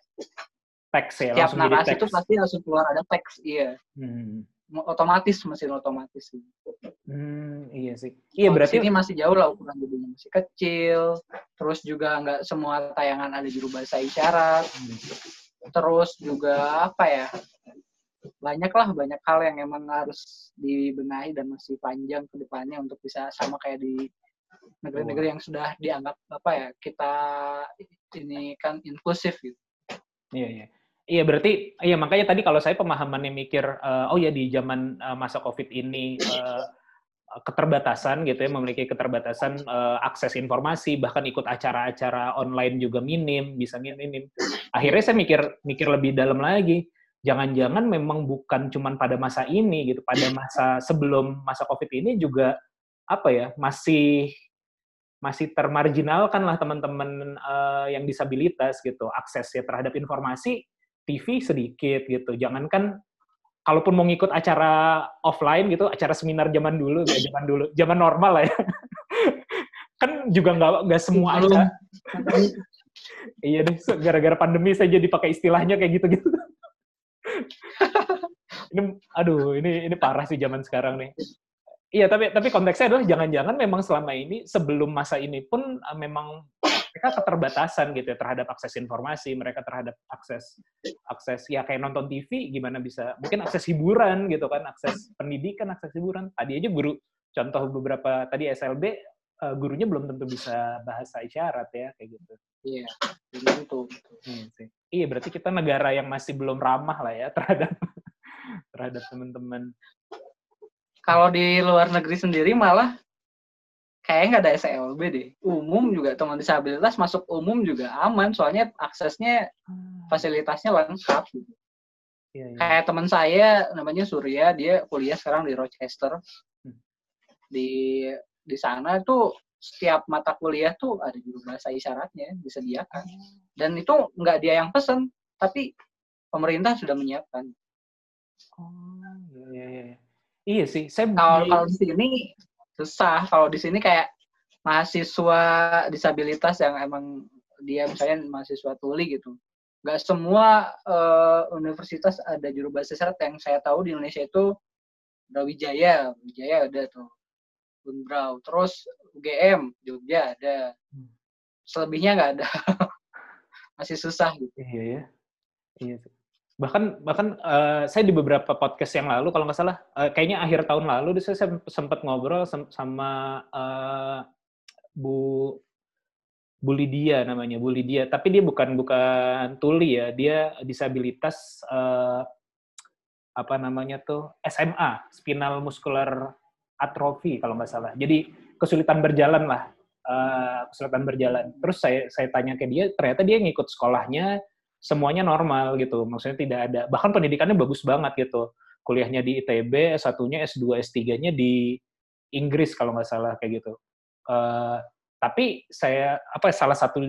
Teks ya Tiap langsung jadi narasi itu pasti langsung keluar ada teks. Iya. Hmm. Otomatis mesin otomatis. Hmm, iya sih. Iya berarti sini masih jauh lah ukuran gedungnya masih kecil. Terus juga nggak semua tayangan ada juru bahasa isyarat. Hmm. terus juga apa ya banyak lah banyak hal yang emang harus dibenahi dan masih panjang ke depannya untuk bisa sama kayak di negeri-negeri yang sudah dianggap apa ya kita ini kan inklusif gitu. Iya, iya. Iya, berarti iya makanya tadi kalau saya pemahamannya mikir eh, oh ya di zaman eh, masa Covid ini eh, keterbatasan gitu ya, memiliki keterbatasan eh, akses informasi, bahkan ikut acara-acara online juga minim, bisa minim. Akhirnya saya mikir mikir lebih dalam lagi. Jangan-jangan memang bukan cuman pada masa ini gitu, pada masa sebelum masa Covid ini juga apa ya, masih masih termarginalkan lah teman-teman eh, yang disabilitas gitu aksesnya terhadap informasi TV sedikit gitu. Jangankan kalaupun mau ngikut acara offline gitu acara seminar zaman dulu ya zaman dulu zaman normal lah ya. [laughs] Kan juga nggak nggak semua acara. Iya deh gara-gara pandemi saya jadi pakai istilahnya kayak gitu gitu [laughs] ini aduh ini ini parah sih zaman sekarang nih. Iya, tapi tapi konteksnya adalah jangan-jangan memang selama ini sebelum masa ini pun uh, memang mereka keterbatasan gitu ya terhadap akses informasi, mereka terhadap akses akses ya kayak nonton TV gimana bisa mungkin akses hiburan gitu kan, akses pendidikan, akses hiburan. Tadi aja guru contoh beberapa tadi SLB uh, gurunya belum tentu bisa bahasa isyarat ya kayak gitu. Iya, gitu. Iya sih. Iya, berarti kita negara yang masih belum ramah lah ya terhadap terhadap teman-teman. Kalau di luar negeri sendiri malah kayaknya nggak ada SLB deh. Umum juga teman disabilitas masuk umum juga aman, soalnya aksesnya fasilitasnya lengkap. Gitu. Iya, iya. Kayak teman saya namanya Surya, dia kuliah sekarang di Rochester. Hmm. Di di sana tuh setiap mata kuliah tuh ada juru bahasa isyaratnya disediakan. Dan itu nggak dia yang pesen, tapi pemerintah sudah menyiapkan. Oh, iya, iya, iya. Iya sih, saya Kalau kalau di sini susah. Kalau di sini kayak mahasiswa disabilitas yang emang dia misalnya mahasiswa tuli gitu. Nggak semua eh, universitas ada juru bahasa isyarat yang saya tahu di Indonesia itu Brawijaya, Wijaya ada tuh. Unbrau. Terus UGM, Jogja ada. Hmm. Selebihnya nggak ada. [laughs] Masih susah gitu. Iya ya. Iya. Bahkan bahkan eh, saya di beberapa podcast yang lalu kalau nggak salah eh, kayaknya akhir tahun lalu saya sem- sempat ngobrol sem- sama eh, Bu Bu Lydia namanya Bu Lydia. Tapi dia bukan bukan tuli ya dia disabilitas eh, apa namanya tuh SMA spinal muscular atrophy kalau nggak salah. Jadi kesulitan berjalan lah eh, kesulitan berjalan. Terus saya saya tanya ke dia ternyata dia ngikut sekolahnya semuanya normal gitu. Maksudnya tidak ada bahkan pendidikannya bagus banget gitu. Kuliahnya di ITB, S1-nya, S2, S3-nya di Inggris kalau nggak salah kayak gitu. Uh, tapi saya apa salah satu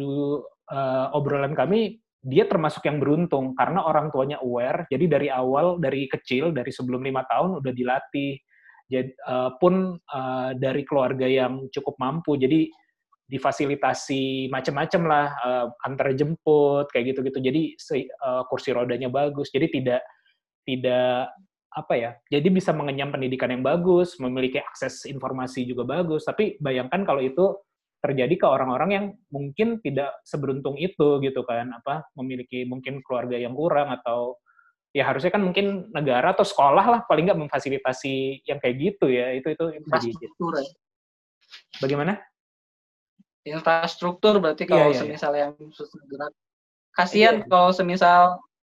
uh, obrolan kami dia termasuk yang beruntung karena orang tuanya aware. Jadi dari awal dari kecil dari sebelum lima tahun udah dilatih. Jadi uh, pun uh, dari keluarga yang cukup mampu. Jadi difasilitasi macam-macam lah uh, antar jemput kayak gitu-gitu. Jadi uh, kursi rodanya bagus. Jadi tidak tidak apa ya jadi bisa mengenyam pendidikan yang bagus memiliki akses informasi juga bagus. Tapi bayangkan kalau itu terjadi ke orang-orang yang mungkin tidak seberuntung itu gitu kan apa memiliki mungkin keluarga yang kurang atau ya harusnya kan mungkin negara atau sekolah lah paling nggak memfasilitasi yang kayak gitu ya. Itu itu, infrastruktur ya. bagaimana infrastruktur berarti kalau Iya, iya, semisal yang susah gerak. Kasihan Iya. kalau semisal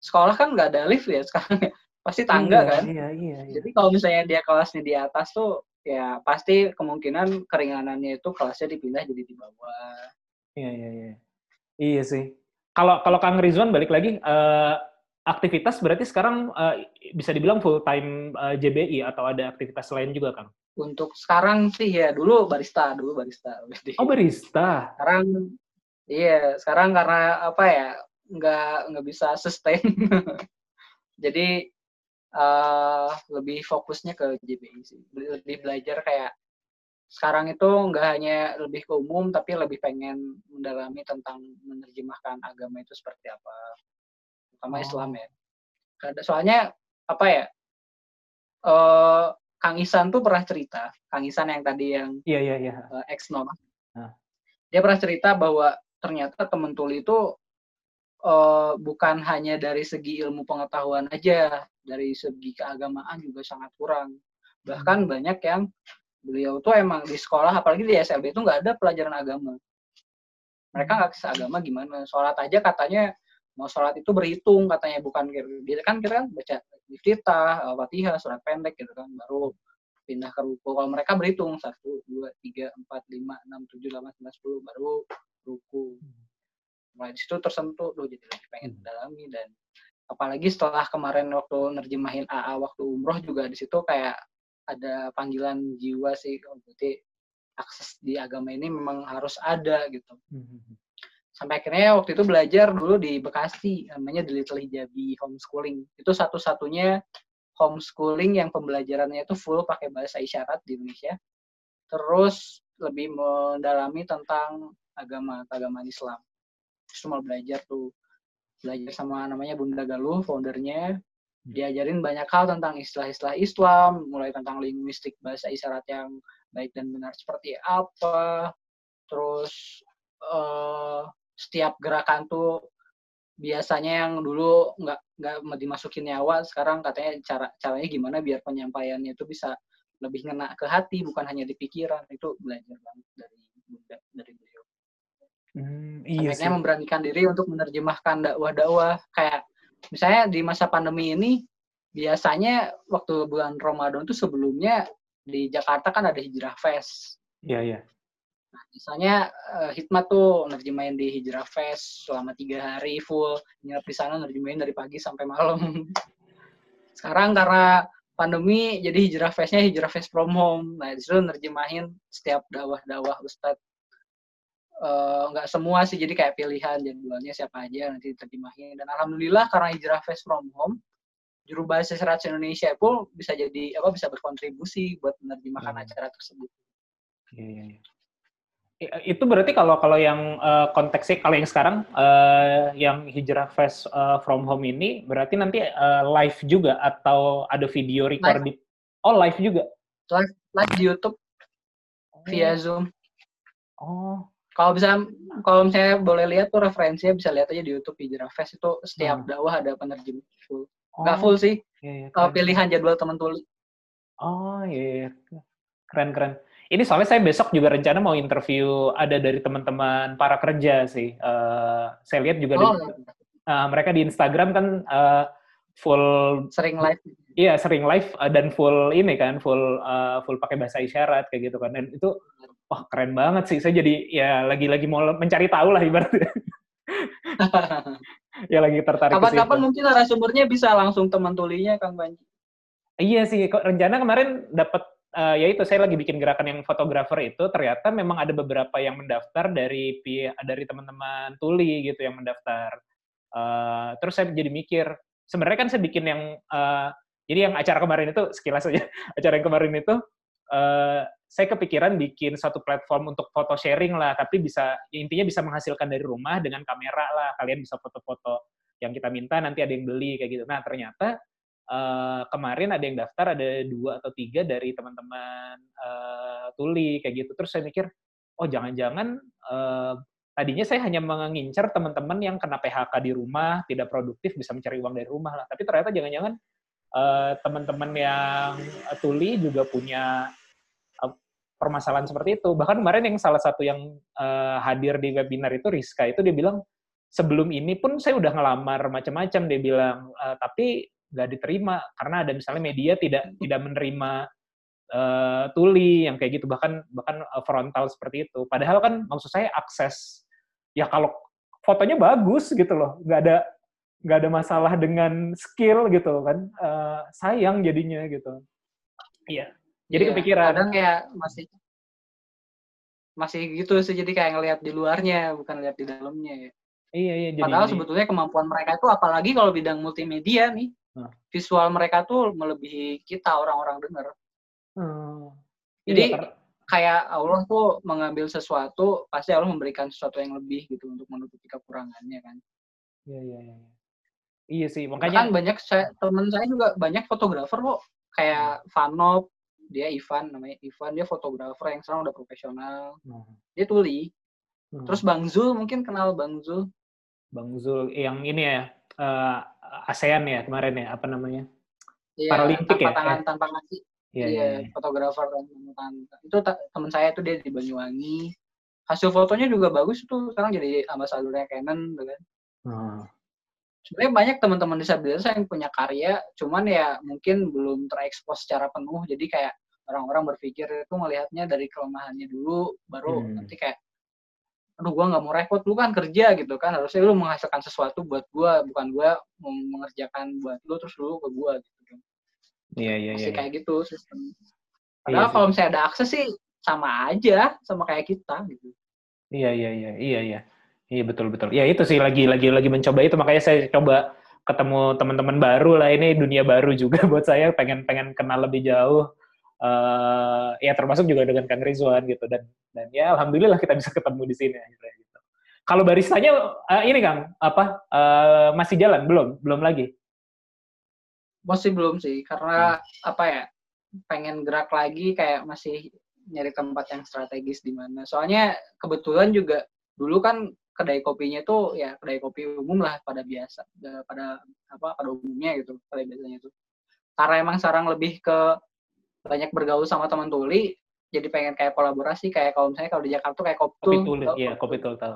sekolah kan nggak ada lift ya [laughs] sekarang ya. Pasti tangga Iya, kan. Iya, iya, iya. Jadi kalau misalnya dia kelasnya di atas tuh ya pasti kemungkinan keringanannya itu kelasnya dipindah jadi di bawah. Iya, iya, iya. Iya sih. Kalau kalau Kang Rizwan balik lagi eh, aktivitas berarti sekarang eh, bisa dibilang full time eh, JBI atau ada aktivitas lain juga, Kang? Untuk sekarang sih ya dulu barista, dulu barista. [laughs] Oh, barista. sekarang iya, sekarang karena apa ya nggak nggak bisa sustain. [laughs] Jadi eh, lebih fokusnya ke JBI sih, lebih belajar kayak sekarang itu nggak hanya lebih ke umum tapi lebih pengen mendalami tentang menerjemahkan agama itu seperti apa, terutama Oh. Islam ya. Soalnya apa ya? eh Kang Isan tuh pernah cerita, Kang Isan yang tadi yang Iya, iya, iya. uh, ex Nona. Ah. Dia pernah cerita bahwa ternyata temen tuli itu uh, bukan hanya dari segi ilmu pengetahuan aja, dari segi keagamaan juga sangat kurang. Bahkan banyak yang beliau tuh emang di sekolah, apalagi di SLB itu nggak ada pelajaran agama. Mereka nggak kisah agama gimana. Sholat aja katanya mau sholat itu berhitung katanya bukan dia kan kita kan baca iftitah, fatihah, surat pendek gitu kan baru pindah ke ruku. Kalau mereka berhitung satu, dua, tiga, empat, lima, enam, tujuh, delapan, sembilan, sepuluh, baru ruku. Mulai di situ tersentuh, loh jadi lebih pengen mendalami dan apalagi setelah kemarin waktu nerjemahin AA waktu umroh juga di situ kayak ada panggilan jiwa sih, oh, berarti akses di agama ini memang harus ada gitu. Sampai akhirnya waktu itu belajar dulu di Bekasi, namanya The Little Hijabi Homeschooling. Itu satu-satunya homeschooling yang pembelajarannya itu full pakai bahasa isyarat di Indonesia. Terus lebih mendalami tentang agama, keagamaan Islam. Terus mau belajar tuh, belajar sama namanya Bunda Galuh, foundernya. Diajarin banyak hal tentang istilah-istilah Islam, mulai tentang linguistik bahasa isyarat yang baik dan benar seperti apa. Terus eh, setiap gerakan tuh biasanya yang dulu nggak nggak dimasukin nyawa sekarang katanya cara caranya gimana biar penyampaiannya itu bisa lebih ngena ke hati bukan hanya di pikiran itu belajar banget dari bunda dari beliau Hmm, iya akhirnya sih. memberanikan diri untuk menerjemahkan dakwah-dakwah kayak misalnya di masa pandemi ini biasanya waktu bulan Ramadan tuh sebelumnya di Jakarta kan ada Hijrah Fest Iya, iya. Nah, misalnya eh, Hikmat tuh nerjemahin di Hijrah Fest selama tiga hari full, nginep di sana nerjemahin dari pagi sampai malam. [laughs] Sekarang karena pandemi, jadi Hijrah Festnya Hijrah Fest from home. Nah, di situ nerjemahin setiap dakwah-dakwah Ustadz. Eh, nggak semua sih, jadi kayak pilihan jadwalnya siapa aja nanti diterjemahin. Dan Alhamdulillah karena Hijrah Fest from home, juru bahasa isyarat Indonesia pun bisa jadi apa bisa berkontribusi buat menerjemahkan Hmm. acara tersebut. Iya, iya, iya. Itu berarti kalau kalau yang eh, konteksnya kalau yang sekarang eh, yang Hijrah Fest eh, from home ini berarti nanti eh, live juga atau ada video record di Oh, live juga. Live di YouTube via Zoom. Oh. Kalau bisa, kalau misalnya boleh lihat tuh referensinya bisa lihat aja di YouTube Hijrah Fest itu setiap Hmm. dakwah ada penerjemah full. Nggak Oh, full sih, iya, iya, kalau keren. pilihan jadwal teman tuli. Oh iya, iya. keren keren. Ini soalnya saya besok juga rencana mau interview ada dari teman-teman para kerja sih. Eh, saya lihat juga Oh, di- eh, mereka di Instagram kan eh, full sering live. Iya sering live uh, dan full ini kan full uh, full pakai bahasa isyarat kayak gitu kan dan itu wah keren banget sih saya jadi ya lagi-lagi mau mencari tahu lah ibaratnya [laughs] ya lagi tertarik. Kapan-kapan mungkin narasumbernya bisa langsung teman tulinya Kang Panji. Iya sih rencana kemarin dapat uh, ya itu saya lagi bikin gerakan yang fotografer itu ternyata memang ada beberapa yang mendaftar dari dari teman-teman tuli gitu yang mendaftar. Uh, terus saya jadi mikir sebenarnya kan saya bikin yang uh, jadi yang acara kemarin itu sekilas aja [laughs] acara yang kemarin itu uh, saya kepikiran bikin satu platform untuk foto sharing lah tapi bisa ya intinya bisa menghasilkan dari rumah dengan kamera lah kalian bisa foto-foto yang kita minta nanti ada yang beli kayak gitu. Nah ternyata uh, kemarin ada yang daftar ada dua atau tiga dari teman-teman uh, tuli kayak gitu. Terus saya mikir, oh jangan-jangan uh, tadinya saya hanya mengincar teman-teman yang kena PHK di rumah, tidak produktif, bisa mencari uang dari rumah lah. Tapi ternyata jangan-jangan uh, teman-teman yang uh, tuli juga punya uh, permasalahan seperti itu. Bahkan kemarin yang salah satu yang uh, hadir di webinar itu Rizka itu dia bilang sebelum ini pun saya udah ngelamar macam-macam dia bilang "Eh, tapi nggak diterima karena ada misalnya media tidak tidak menerima eh, tuli yang kayak gitu bahkan bahkan eh, frontal seperti itu padahal kan maksud saya akses ya kalau fotonya bagus gitu loh nggak ada nggak ada masalah dengan skill gitu kan Eh, sayang jadinya gitu iya jadi Iya, kepikiran Kadang kayak masih masih gitu sih jadi kayak ngelihat di luarnya bukan lihat di dalamnya ya. iya iya jadi Padahal sebetulnya kemampuan mereka itu apalagi kalau bidang multimedia nih. Hmm. Visual mereka tuh melebihi kita orang-orang dengar. Hmm. Jadi Iya, karena- kayak Allah tuh mengambil sesuatu, pasti Allah memberikan sesuatu yang lebih gitu untuk menutupi kekurangannya kan. iya iya iya iya sih Bahkan makanya banyak saya, temen saya juga banyak fotografer kok. Kayak Vanop, dia Ivan namanya Ivan, dia fotografer yang sekarang udah profesional. Hmm. Dia tuli. Hmm. Terus Bang Zul mungkin kenal Bang Zul. Bang Zul yang ini ya eh, ASEAN ya kemarin ya apa namanya? Iya, Paralimpik tanpa ya? tangan tanpa kaki. Iya, Iya, iya, iya. fotografer dan tangan. Itu teman saya tuh dia di Banyuwangi. Hasil fotonya juga bagus tuh. Sekarang jadi ambasadornya Canon gitu kan. Hmm. Sebenarnya banyak teman-teman disabilitas yang punya karya, cuman ya mungkin belum terekspos secara penuh. Jadi kayak orang-orang berpikir itu melihatnya dari kelemahannya dulu, baru Hmm. nanti kayak aduh gua nggak mau repot lu kan kerja gitu kan harusnya lu menghasilkan sesuatu buat gua bukan gua mem- mengerjakan buat lu terus lu ke gua gitu kan Iya iya iya. masih iya. kayak gitu sistem padahal sih. kalau misalnya ada akses sih sama aja sama kayak kita gitu Iya iya iya iya iya. Iya betul betul. Ya itu sih lagi lagi lagi mencoba itu makanya saya coba ketemu teman-teman baru lah ini dunia baru juga [laughs] buat saya pengen pengen kenal lebih jauh. Eh ya termasuk juga dengan Kang Rizwan gitu. Dan dan ya alhamdulillah kita bisa ketemu di sini akhirnya gitu. Kalau baristanya eh, ini Kang apa eh, masih jalan? Belum? Belum lagi? masih belum sih karena apa ya pengen gerak lagi kayak masih nyari tempat yang strategis di mana. Soalnya kebetulan juga dulu kan kedai kopinya tuh ya kedai kopi umum lah pada biasa pada apa pada umumnya gitu pada biasanya itu karena emang sekarang lebih ke banyak bergaul sama teman tuli jadi pengen kayak kolaborasi kayak kalau misalnya kalau di Jakarta kayak kopi, Kopi Tul, tul, tau iya Kopi kopi Tul. tul tahu.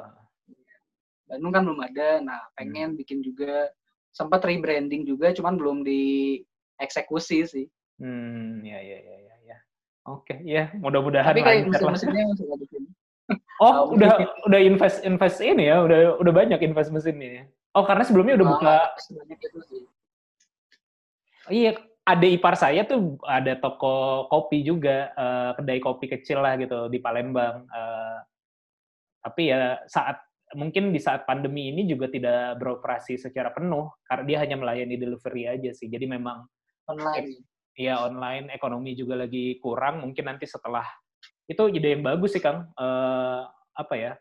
Bandung kan belum ada nah pengen bikin juga sempat rebranding juga cuman belum dieksekusi sih Hmm, ya ya ya ya ya. Oke, ya mudah-mudahan tapi kayak mesin-mesinnya masih bikin [laughs] Oh, udah udah invest invest ini ya, udah udah banyak invest mesinnya. ya? Oh, karena sebelumnya udah buka. Nggak sebanyak itu sih Iya, ada ipar saya tuh ada toko kopi juga, eh, kedai kopi kecil lah gitu di Palembang. Eh, tapi ya saat mungkin di saat pandemi ini juga tidak beroperasi secara penuh karena dia hanya melayani delivery aja sih. Jadi memang online ya online ekonomi juga lagi kurang mungkin nanti setelah itu ide yang bagus sih kang Eh, apa ya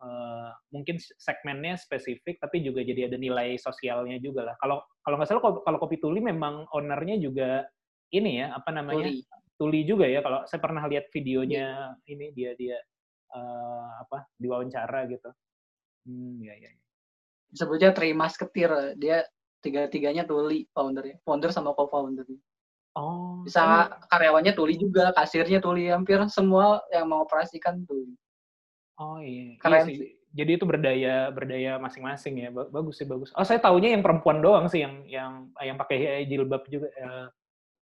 eh, mungkin segmennya spesifik tapi juga jadi ada nilai sosialnya juga lah kalau kalau nggak salah kalau- kopi tuli memang ownernya juga ini ya apa namanya Tuli. tuli juga ya kalau saya pernah lihat videonya ini dia dia eh, apa diwawancara gitu. Hmm, ya ya. ya. Disebutnya Trimas Ketir. Dia tiga-tiganya tuli foundernya. Founder sama co-founder. Oh, Bisa karyawannya tuli juga, kasirnya tuli, hampir semua yang mengoperasikan tuli. Oh iya, Keren iya sih. Jadi itu berdaya berdaya masing-masing ya. Ba- Bagus sih bagus. Oh saya taunya yang perempuan doang sih yang yang yang pakai jilbab juga. eh,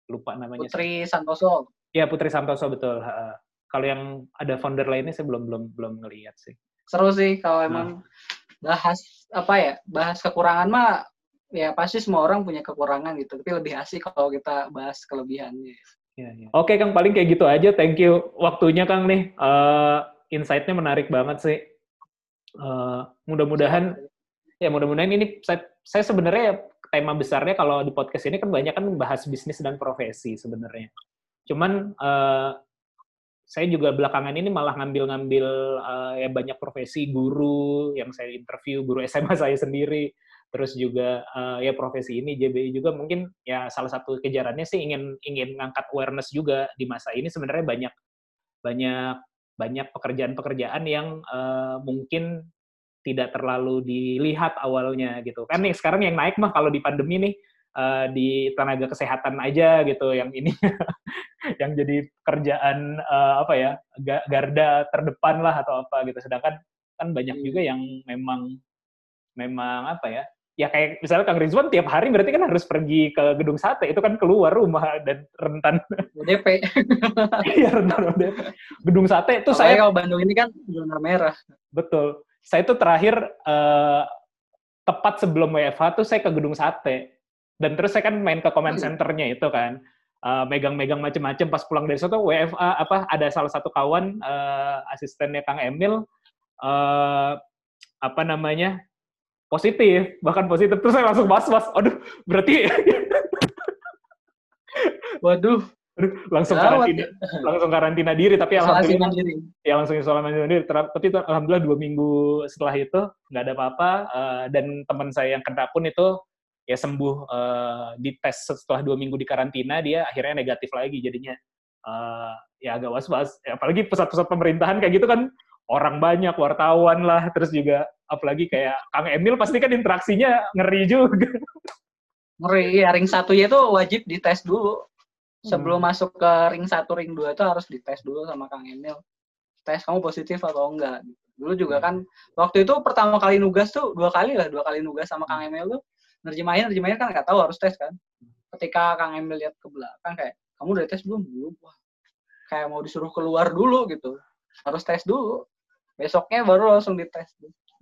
lupa namanya. sih. Putri Santoso. Ya Putri Santoso betul. ha. Kalau yang ada founder lainnya saya belum belum belum ngelihat sih. Seru sih kalau Nah. emang bahas apa ya, bahas kekurangan mah ya pasti semua orang punya kekurangan gitu. Tapi lebih asik kalau kita bahas kelebihannya. Ya, ya. Oke Kang, paling kayak gitu aja. Thank you waktunya Kang nih. Eh, insight-nya menarik banget sih. Eh, mudah-mudahan ya mudah-mudahan ini saya, saya sebenarnya tema besarnya kalau di podcast ini kan banyak kan membahas bisnis dan profesi sebenarnya. Cuman eh, saya juga belakangan ini malah ngambil-ngambil eh, ya banyak profesi guru yang saya interview guru [laughs] SMA saya sendiri terus juga eh, ya profesi ini JBI juga mungkin ya salah satu kejarannya sih ingin ingin ngangkat awareness juga di masa ini sebenarnya banyak banyak banyak pekerjaan-pekerjaan yang eh, mungkin tidak terlalu dilihat awalnya gitu. Kan nih sekarang yang naik mah kalau di pandemi nih eh, di tenaga kesehatan aja gitu yang ini [laughs] yang jadi kerjaan eh, apa ya ga- garda terdepan lah atau apa gitu. Sedangkan kan banyak juga yang memang memang apa ya ya kayak misalnya Kang Rizwan tiap hari berarti kan harus pergi ke gedung sate itu kan keluar rumah dan rentan. UDP. [laughs] ya rentan udah gedung sate itu saya kalau Bandung ini kan zona merah. betul. Saya itu terakhir eh, tepat sebelum WFH tuh saya ke gedung sate. Dan terus saya kan main ke comment centernya itu kan. Eh, megang-megang macem-macem. Pas pulang dari situ WFA apa ada salah satu kawan eh, asistennya Kang Emil eh, apa namanya positif bahkan positif. Terus saya langsung was-was aduh berarti [laughs] Waduh, langsung Gawat. karantina langsung karantina diri tapi isolasi alhamdulillah mandiri. ya langsung isolasi mandiri. Tapi itu alhamdulillah dua minggu setelah itu nggak ada apa-apa eh, dan teman saya yang kena pun itu ya sembuh eh, di tes setelah dua minggu di karantina dia akhirnya negatif lagi jadinya. Eh, ya agak was-was. Ya, apalagi pusat-pusat pemerintahan kayak gitu kan orang banyak wartawan lah terus juga apalagi kayak Kang Emil pasti kan interaksinya ngeri juga Ngeri, ya, ring satu itu wajib dites dulu. Sebelum Hmm. masuk ke ring satu, ring dua itu harus dites dulu sama Kang Emil. Tes kamu positif atau enggak. Dulu juga kan, waktu itu pertama kali nugas tuh, dua kali lah, dua kali nugas sama Kang Emil tuh, nerjemahin, nerjemahin kan nggak tahu harus tes kan. Ketika Kang Emil lihat ke belakang kayak, kamu udah tes belum? Belum. Wah, kayak mau disuruh keluar dulu gitu. Harus tes dulu. Besoknya baru langsung dites.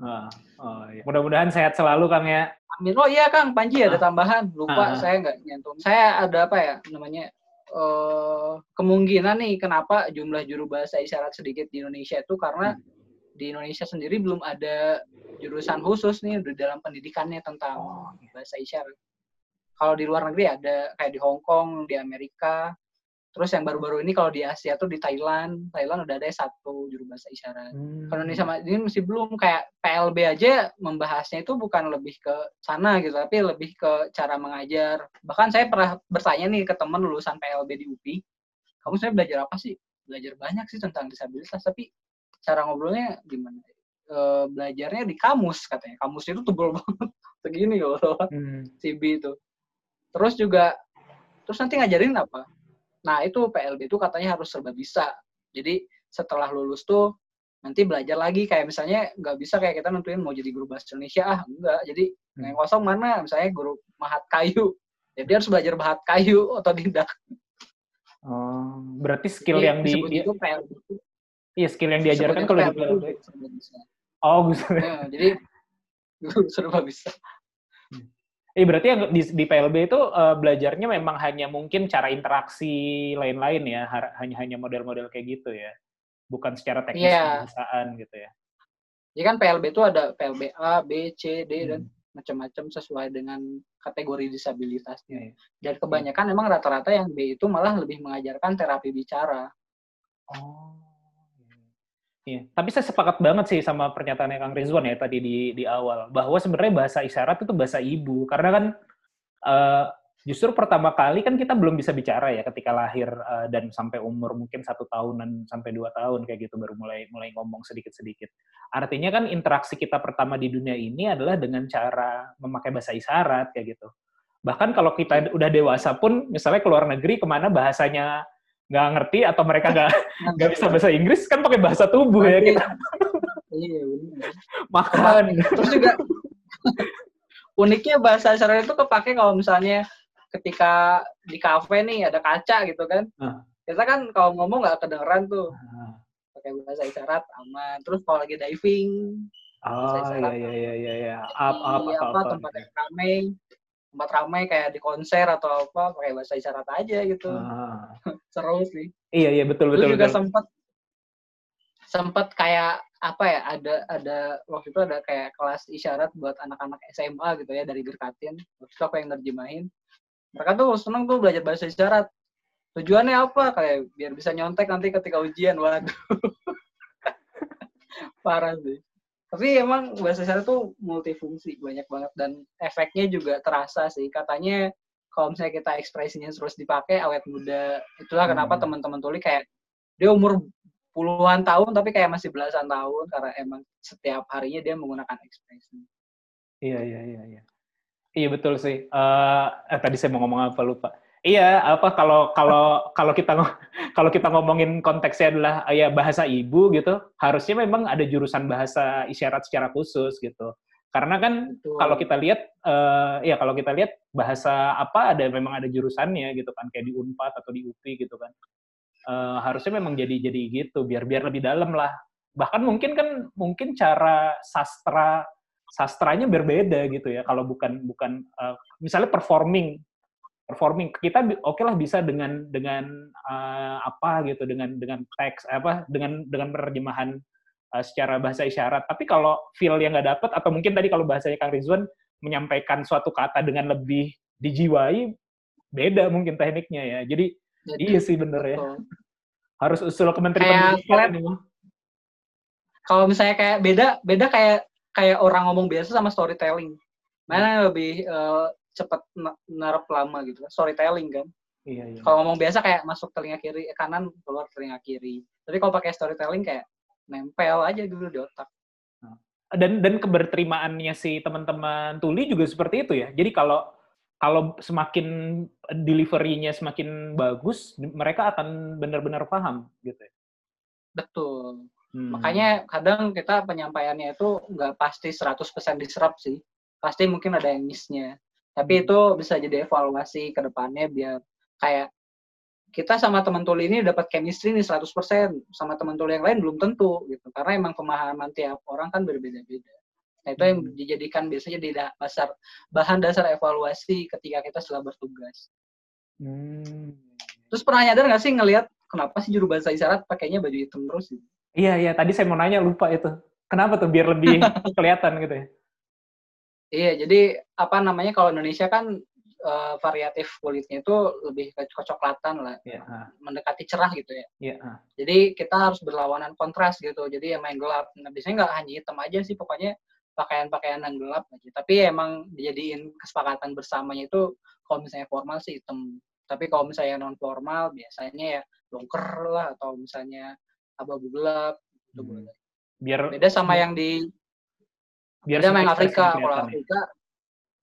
Ah, oh, iya. mudah-mudahan sehat selalu Kang ya Amin. Oh iya Kang, Panji ada tambahan. Lupa Ah. saya nggak nyentuh. Saya ada apa ya namanya eh kemungkinan nih kenapa jumlah juru bahasa isyarat sedikit di Indonesia itu karena di Indonesia sendiri belum ada jurusan khusus nih di dalam pendidikannya tentang bahasa isyarat. Kalau di luar negeri ada kayak di Hong Kong, di Amerika. Terus yang baru-baru ini kalau di Asia tuh di Thailand, Thailand udah ada satu juru bahasa isyarat. Kalau Indonesia ini masih belum kayak PLB aja membahasnya itu bukan lebih ke sana gitu, tapi lebih ke cara mengajar. Bahkan saya pernah bertanya nih ke teman lulusan PLB di UPI, kamu sebenarnya belajar apa sih? Belajar banyak sih tentang disabilitas, tapi cara ngobrolnya gimana? E, belajarnya di kamus katanya. Kamus itu tebel [laughs] banget, segini kalau Hmm. CB itu. Terus juga, terus nanti ngajarin apa? Nah itu PLB itu katanya harus serba bisa. Jadi setelah lulus tuh nanti belajar lagi. Kayak misalnya nggak bisa kayak kita nentuin mau jadi guru bahasa Indonesia. Ah enggak jadi Hmm. yang kosong mana? Misalnya guru mahat kayu. Jadi harus belajar mahat kayu otodidak. Oh, berarti skill Jadi yang di, itu PLB itu iya skill yang diajarkan kalau di PLB PLB. Oh, bisa. Ya, jadi serba bisa [laughs] Eh berarti yang di, di PLB itu eh, belajarnya memang hanya mungkin cara interaksi lain-lain ya, hanya hanya model-model kayak gitu ya, bukan secara teknis Iya. bahasaan gitu ya. Jadi kan PLB itu ada PLB A, B, C, D dan Hmm. macam-macam sesuai dengan kategori disabilitasnya. iya. Dan kebanyakan emang rata-rata yang B itu malah lebih mengajarkan terapi bicara. Oh. Iya, tapi saya sepakat banget sih sama pernyataannya Kang Rizwan ya tadi di di awal bahwa sebenarnya bahasa isyarat itu bahasa ibu karena kan eh, justru pertama kali kan kita belum bisa bicara ya ketika lahir uh, dan sampai umur mungkin satu tahunan sampai dua tahun kayak gitu baru mulai mulai ngomong sedikit sedikit. Artinya kan interaksi kita pertama di dunia ini adalah dengan cara memakai bahasa isyarat kayak gitu. Bahkan kalau kita udah dewasa pun, misalnya ke luar negeri ke mana bahasanya nggak ngerti atau mereka nggak [laughs] [laughs] nggak bisa bahasa Inggris kan pakai bahasa tubuh ya kita. [laughs] Iya benar. Makan. Terus juga uniknya bahasa isyarat itu kepake kalau misalnya ketika di kafe nih ada kaca gitu kan. Kita kan kalau ngomong nggak kedengeran tuh. Pakai bahasa isyarat aman. Terus kalau lagi diving, Oh iya iya iya iya iya. Up up apa apa, apa. tempat yang ramai, tempat ramai kayak di konser atau apa pakai bahasa isyarat aja gitu. Ah. [laughs] Seru sih. Iya iya betul betul juga betul. sempat sempat kayak apa ya ada ada waktu itu ada kayak kelas isyarat buat anak-anak SMA gitu ya dari Gerkatin waktu itu aku yang nerjemahin mereka tuh seneng tuh belajar bahasa isyarat tujuannya apa kayak biar bisa nyontek nanti ketika ujian waduh [laughs] parah sih tapi emang bahasa isyarat tuh multifungsi banyak banget dan efeknya juga terasa sih katanya kalau misalnya kita ekspresinya terus dipakai awet muda itulah kenapa Hmm. teman-teman tuli kayak dia umur puluhan tahun tapi kayak masih belasan tahun karena emang setiap harinya dia menggunakan ekspresi. Iya iya iya iya. Iya betul sih. Eh eh, tadi saya mau ngomong apa lupa. Iya, apa kalau kalau kalau kita kalau kita ngomongin konteksnya adalah eh, ya bahasa ibu gitu, harusnya memang ada jurusan bahasa isyarat secara khusus gitu. Karena kan Betul. kalau kita lihat eh ya kalau kita lihat bahasa apa ada memang ada jurusannya gitu kan kayak di Unpad atau di UPI gitu kan. Eh, harusnya memang jadi jadi gitu biar biar lebih dalam lah. Bahkan mungkin kan mungkin cara sastra sastranya berbeda gitu ya kalau bukan bukan eh, misalnya performing performing kita oke lah bisa dengan dengan eh, apa gitu dengan dengan teks apa dengan dengan penerjemahan eh, secara bahasa isyarat tapi kalau feel yang nggak dapet atau mungkin tadi kalau bahasanya Kang Rizwan menyampaikan suatu kata dengan lebih dijiwai beda mungkin tekniknya ya jadi Jadi, iya sih bener ya betul. harus usul ke Menteri Kayak Pendidikan. Kalau misalnya kayak beda beda kayak kayak orang ngomong biasa sama storytelling. Mana yang lebih eh, cepat na- narap lama gitu kan? Storytelling kan. iya iya Kalau ngomong biasa kayak masuk telinga kiri eh, kanan keluar telinga kiri. Tapi kalau pakai storytelling kayak nempel aja dulu di otak. dan dan keberterimaannya si teman-teman tuli juga seperti itu ya. Jadi kalau kalau semakin delivery-nya semakin bagus, mereka akan benar-benar paham gitu ya. Betul. Hmm. Makanya kadang kita penyampaiannya itu nggak pasti 100% diserap sih. Pasti mungkin ada yang miss-nya. Tapi Hmm. itu bisa jadi evaluasi ke depannya biar kayak kita sama teman tuli ini dapat chemistry nih 100%, sama teman tuli yang lain belum tentu gitu. Karena emang pemahaman tiap orang kan berbeda-beda. Nah, itu yang Hmm. dijadikan biasanya di da- dasar bahan dasar evaluasi ketika kita setelah bertugas. Hmm. Terus pernah nyadar nggak sih ngelihat kenapa sih juru bahasa isyarat pakainya baju hitam terus? gitu? Iya iya tadi saya mau nanya lupa itu. Kenapa tuh biar lebih [laughs] kelihatan gitu ya? Iya, jadi apa namanya kalau Indonesia kan eh, variatif kulitnya itu lebih ke kecoklatan lah, Iya. ah, mendekati cerah gitu ya. Iya. ah. Jadi kita harus berlawanan kontras gitu. Jadi emang yang gelap. Nah, biasanya nggak hanya hitam aja sih, pokoknya pakaian-pakaian yang gelap aja. Tapi emang dijadiin kesepakatan bersamanya itu kalau misalnya formal sih hitam. Tapi kalau misalnya non formal biasanya ya dongker lah atau misalnya abu-abu gelap. Itu Hmm. boleh. Biar Beda sama yang di biar yang ekspresi Afrika. Kalau ya. Afrika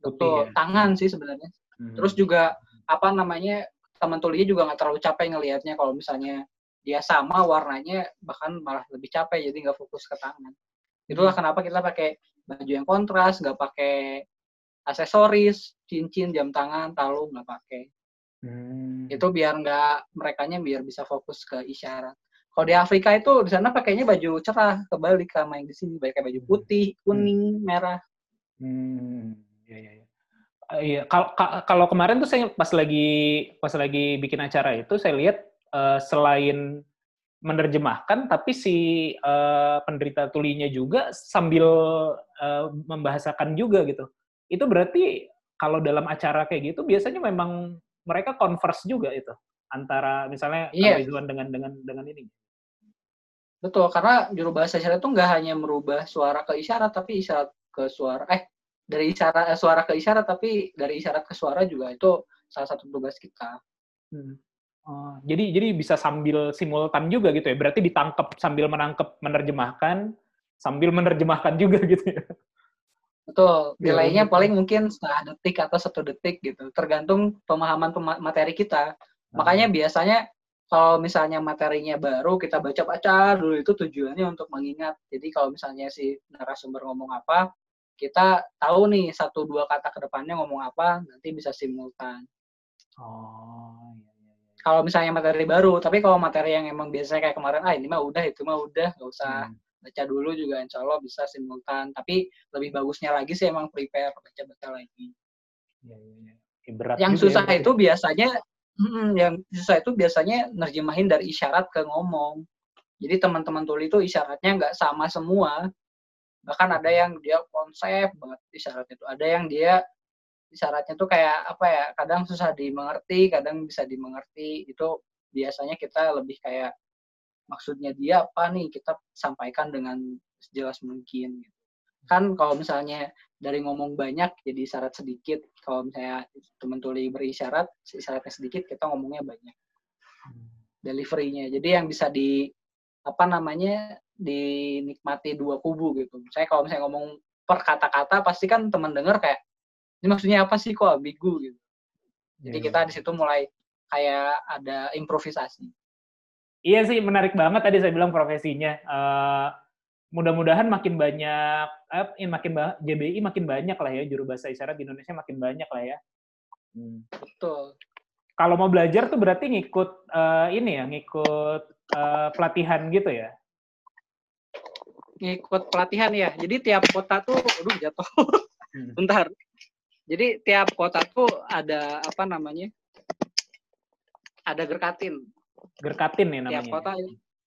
betul ya. tangan sih sebenarnya. Hmm. Terus juga apa namanya teman tulinya juga nggak terlalu capek ngelihatnya kalau misalnya dia sama warnanya bahkan malah lebih capek jadi nggak fokus ke tangan. Itulah kenapa kita pakai baju yang kontras, nggak pakai aksesoris, cincin, jam tangan, talu nggak pakai. Hmm. Itu biar nggak merekanya biar bisa fokus ke isyarat. Kalau di Afrika itu di sana pakainya baju cerah kebalik sama yang di sini, pakai baju putih, kuning, merah. Hmm, iya iya. iya. Eh, Iya, kalau ka- kalau kemarin tuh saya pas lagi pas lagi bikin acara itu saya lihat eh, selain menerjemahkan, tapi si eh, penderita tulinya juga sambil eh, membahasakan juga gitu. Itu berarti kalau dalam acara kayak gitu biasanya memang mereka converse juga itu antara misalnya. Kang Ridwan dengan dengan dengan ini. Betul, karena juru bahasa isyarat itu nggak hanya merubah suara ke isyarat, tapi isyarat ke suara, eh dari isyarat eh, suara ke isyarat, tapi dari isyarat ke suara juga itu salah satu tugas kita. Hmm. Oh, jadi jadi bisa sambil simultan juga gitu ya. Berarti ditangkap sambil menangkap menerjemahkan sambil menerjemahkan juga [laughs] gitu ya. Betul, Iya, delaynya betul. paling mungkin setengah detik atau satu detik gitu, tergantung pemahaman pema- materi kita. Makanya biasanya kalau misalnya materinya baru kita baca-baca dulu itu tujuannya untuk mengingat. Jadi kalau misalnya si narasumber ngomong apa, kita tahu nih satu dua kata ke depannya ngomong apa, nanti bisa simultan. Oh, iya, iya, iya. Kalau misalnya materi baru, tapi kalau materi yang emang biasanya kayak kemarin, ah ini mah udah, itu mah udah, nggak usah Hmm. baca dulu juga insya Allah bisa simultan. Tapi lebih bagusnya lagi sih emang prepare, baca-baca lagi. Iya, iya, iya. Eh, berat yang ya susah berarti. itu biasanya mm, yang susah itu biasanya nerjemahin dari isyarat ke ngomong. Jadi teman-teman tuli itu isyaratnya nggak sama semua. Bahkan ada yang dia konsep banget isyaratnya itu ada yang dia isyaratnya tuh kayak apa ya kadang susah dimengerti kadang bisa dimengerti. Itu biasanya kita lebih kayak maksudnya dia apa nih? Kita sampaikan dengan sejelas mungkin gitu. Kan kalau misalnya dari ngomong banyak jadi isyarat sedikit. Kalau misalnya teman tuli berisyarat isyaratnya sedikit kita ngomongnya banyak. Deliverynya. Jadi yang bisa di apa namanya dinikmati dua kubu gitu. Saya kalau misalnya ngomong per kata-kata pasti kan teman dengar kayak ini maksudnya apa sih? Kok ambigu? gitu. Jadi Iya, kita di situ mulai kayak ada improvisasi. Iya sih, menarik banget tadi saya bilang profesinya. Eh, mudah-mudahan makin banyak, eh, ini makin ba- JBI makin banyak lah ya, juru bahasa isyarat di Indonesia makin banyak lah ya. Hmm. betul Kalau mau belajar tuh berarti ngikut eh, ini ya, ngikut eh, pelatihan gitu ya. ngikut pelatihan ya jadi tiap kota tuh aduh jatuh Hmm. [laughs] bentar jadi tiap kota tuh ada apa namanya ada gerkatin Gerkatin ya tiap namanya. kota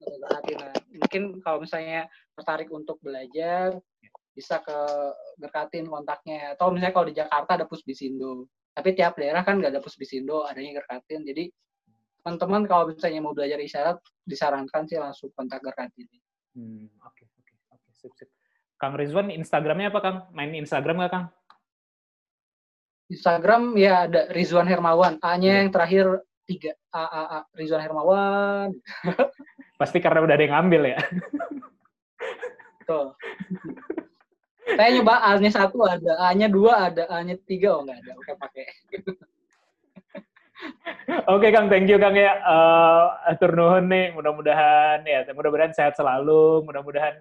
gerkatin Nah, mungkin kalau misalnya tertarik untuk belajar bisa ke gerkatin kontaknya. Atau misalnya kalau di Jakarta ada Pusbisindo. Tapi tiap daerah kan nggak ada Pusbisindo adanya gerkatin jadi teman-teman kalau misalnya mau belajar isyarat disarankan sih langsung kontak gerkatin Hmm, oke, oke, oke, sip, sip. Kang Rizwan, Instagramnya apa Kang? Main Instagram nggak Kang? Instagram ya ada Rizwan Hermawan. A-nya Iya. yang terakhir tiga A A A. Rizwan Hermawan [laughs] Pasti karena udah ada yang ngambil ya. Tuh. Saya nyoba A-nya satu ada, A-nya dua ada, A-nya tiga oh nggak ada. Oke pakai. Oke Kang, thank you Kang ya. Eh atur nuhun nih, mudah-mudahan ya, mudah-mudahan sehat selalu, mudah-mudahan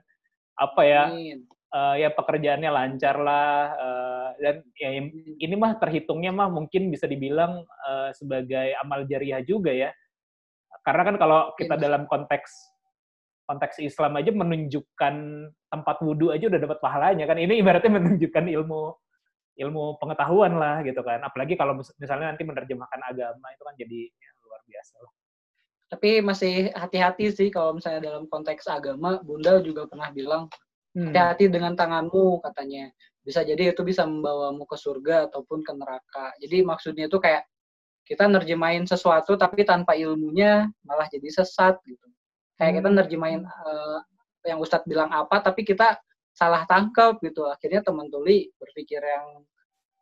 apa ya, Amin. eh, ya pekerjaannya lancar lah eh, dan ya ini mah terhitungnya mah mungkin bisa dibilang eh, sebagai amal jariah juga ya. Karena kan kalau kita Mungkin. dalam konteks konteks Islam aja menunjukkan tempat wudhu aja udah dapat pahalanya kan. Ini ibaratnya menunjukkan ilmu ilmu pengetahuan lah gitu kan. Apalagi kalau mis- misalnya nanti menerjemahkan agama itu kan jadi ya, luar biasa lah. Tapi masih hati-hati sih kalau misalnya dalam konteks agama, Bunda juga pernah bilang Hmm. hati-hati dengan tanganmu katanya. Bisa jadi itu bisa membawamu ke surga ataupun ke neraka. Jadi maksudnya itu kayak kita nerjemahin sesuatu tapi tanpa ilmunya malah jadi sesat gitu. Kayak kita Hmm. nerjemahin eh, yang Ustadz bilang apa tapi kita salah tangkap gitu. Akhirnya teman tuli berpikir yang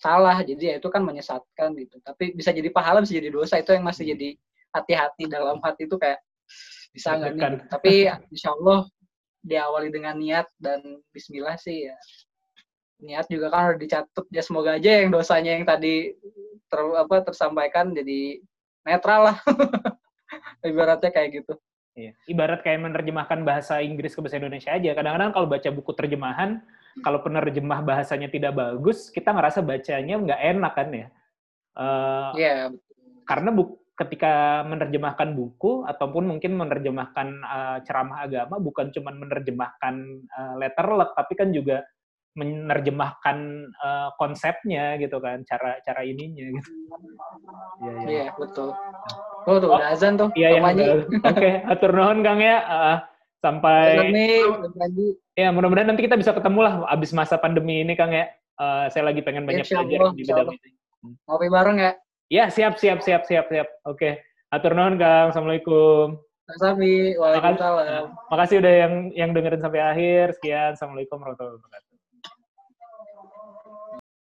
salah. Jadi ya itu kan menyesatkan gitu. Tapi bisa jadi pahala bisa jadi dosa itu yang masih jadi hati-hati dalam hati itu kayak bisa nggak nih. Tapi insya Allah diawali dengan niat dan Bismillah sih ya niat juga kan udah dicatat ya semoga aja yang dosanya yang tadi ter, apa tersampaikan jadi netral lah [laughs] ibaratnya kayak gitu Iya. Ibarat kayak menerjemahkan bahasa Inggris ke bahasa Indonesia aja. Kadang-kadang kalau baca buku terjemahan, kalau penerjemah bahasanya tidak bagus, kita ngerasa bacanya nggak enak kan ya. Eh, Iya karena bu- ketika menerjemahkan buku ataupun mungkin menerjemahkan eh, ceramah agama bukan cuma menerjemahkan eh, letter luck tapi kan juga menerjemahkan eh, konsepnya gitu kan cara cara ininya gitu. Iya, iya. iya betul oh tuh udah azan tuh Iya yang. Oke, atur nuhun Kang ya. Eh, sampai nih ya mudah-mudahan nanti kita bisa ketemu lah abis masa pandemi ini Kang ya. Eh, saya lagi pengen banyak Insya belajar Allah, di bidang ini. ngopi bareng ya Ya, siap siap siap siap siap. Oke. Atur nuhun Kang. Assalamualaikum. Sami waalaikumsalam Makasih udah yang yang dengerin sampai akhir. Sekian. Assalamualaikum warahmatullahi wabarakatuh.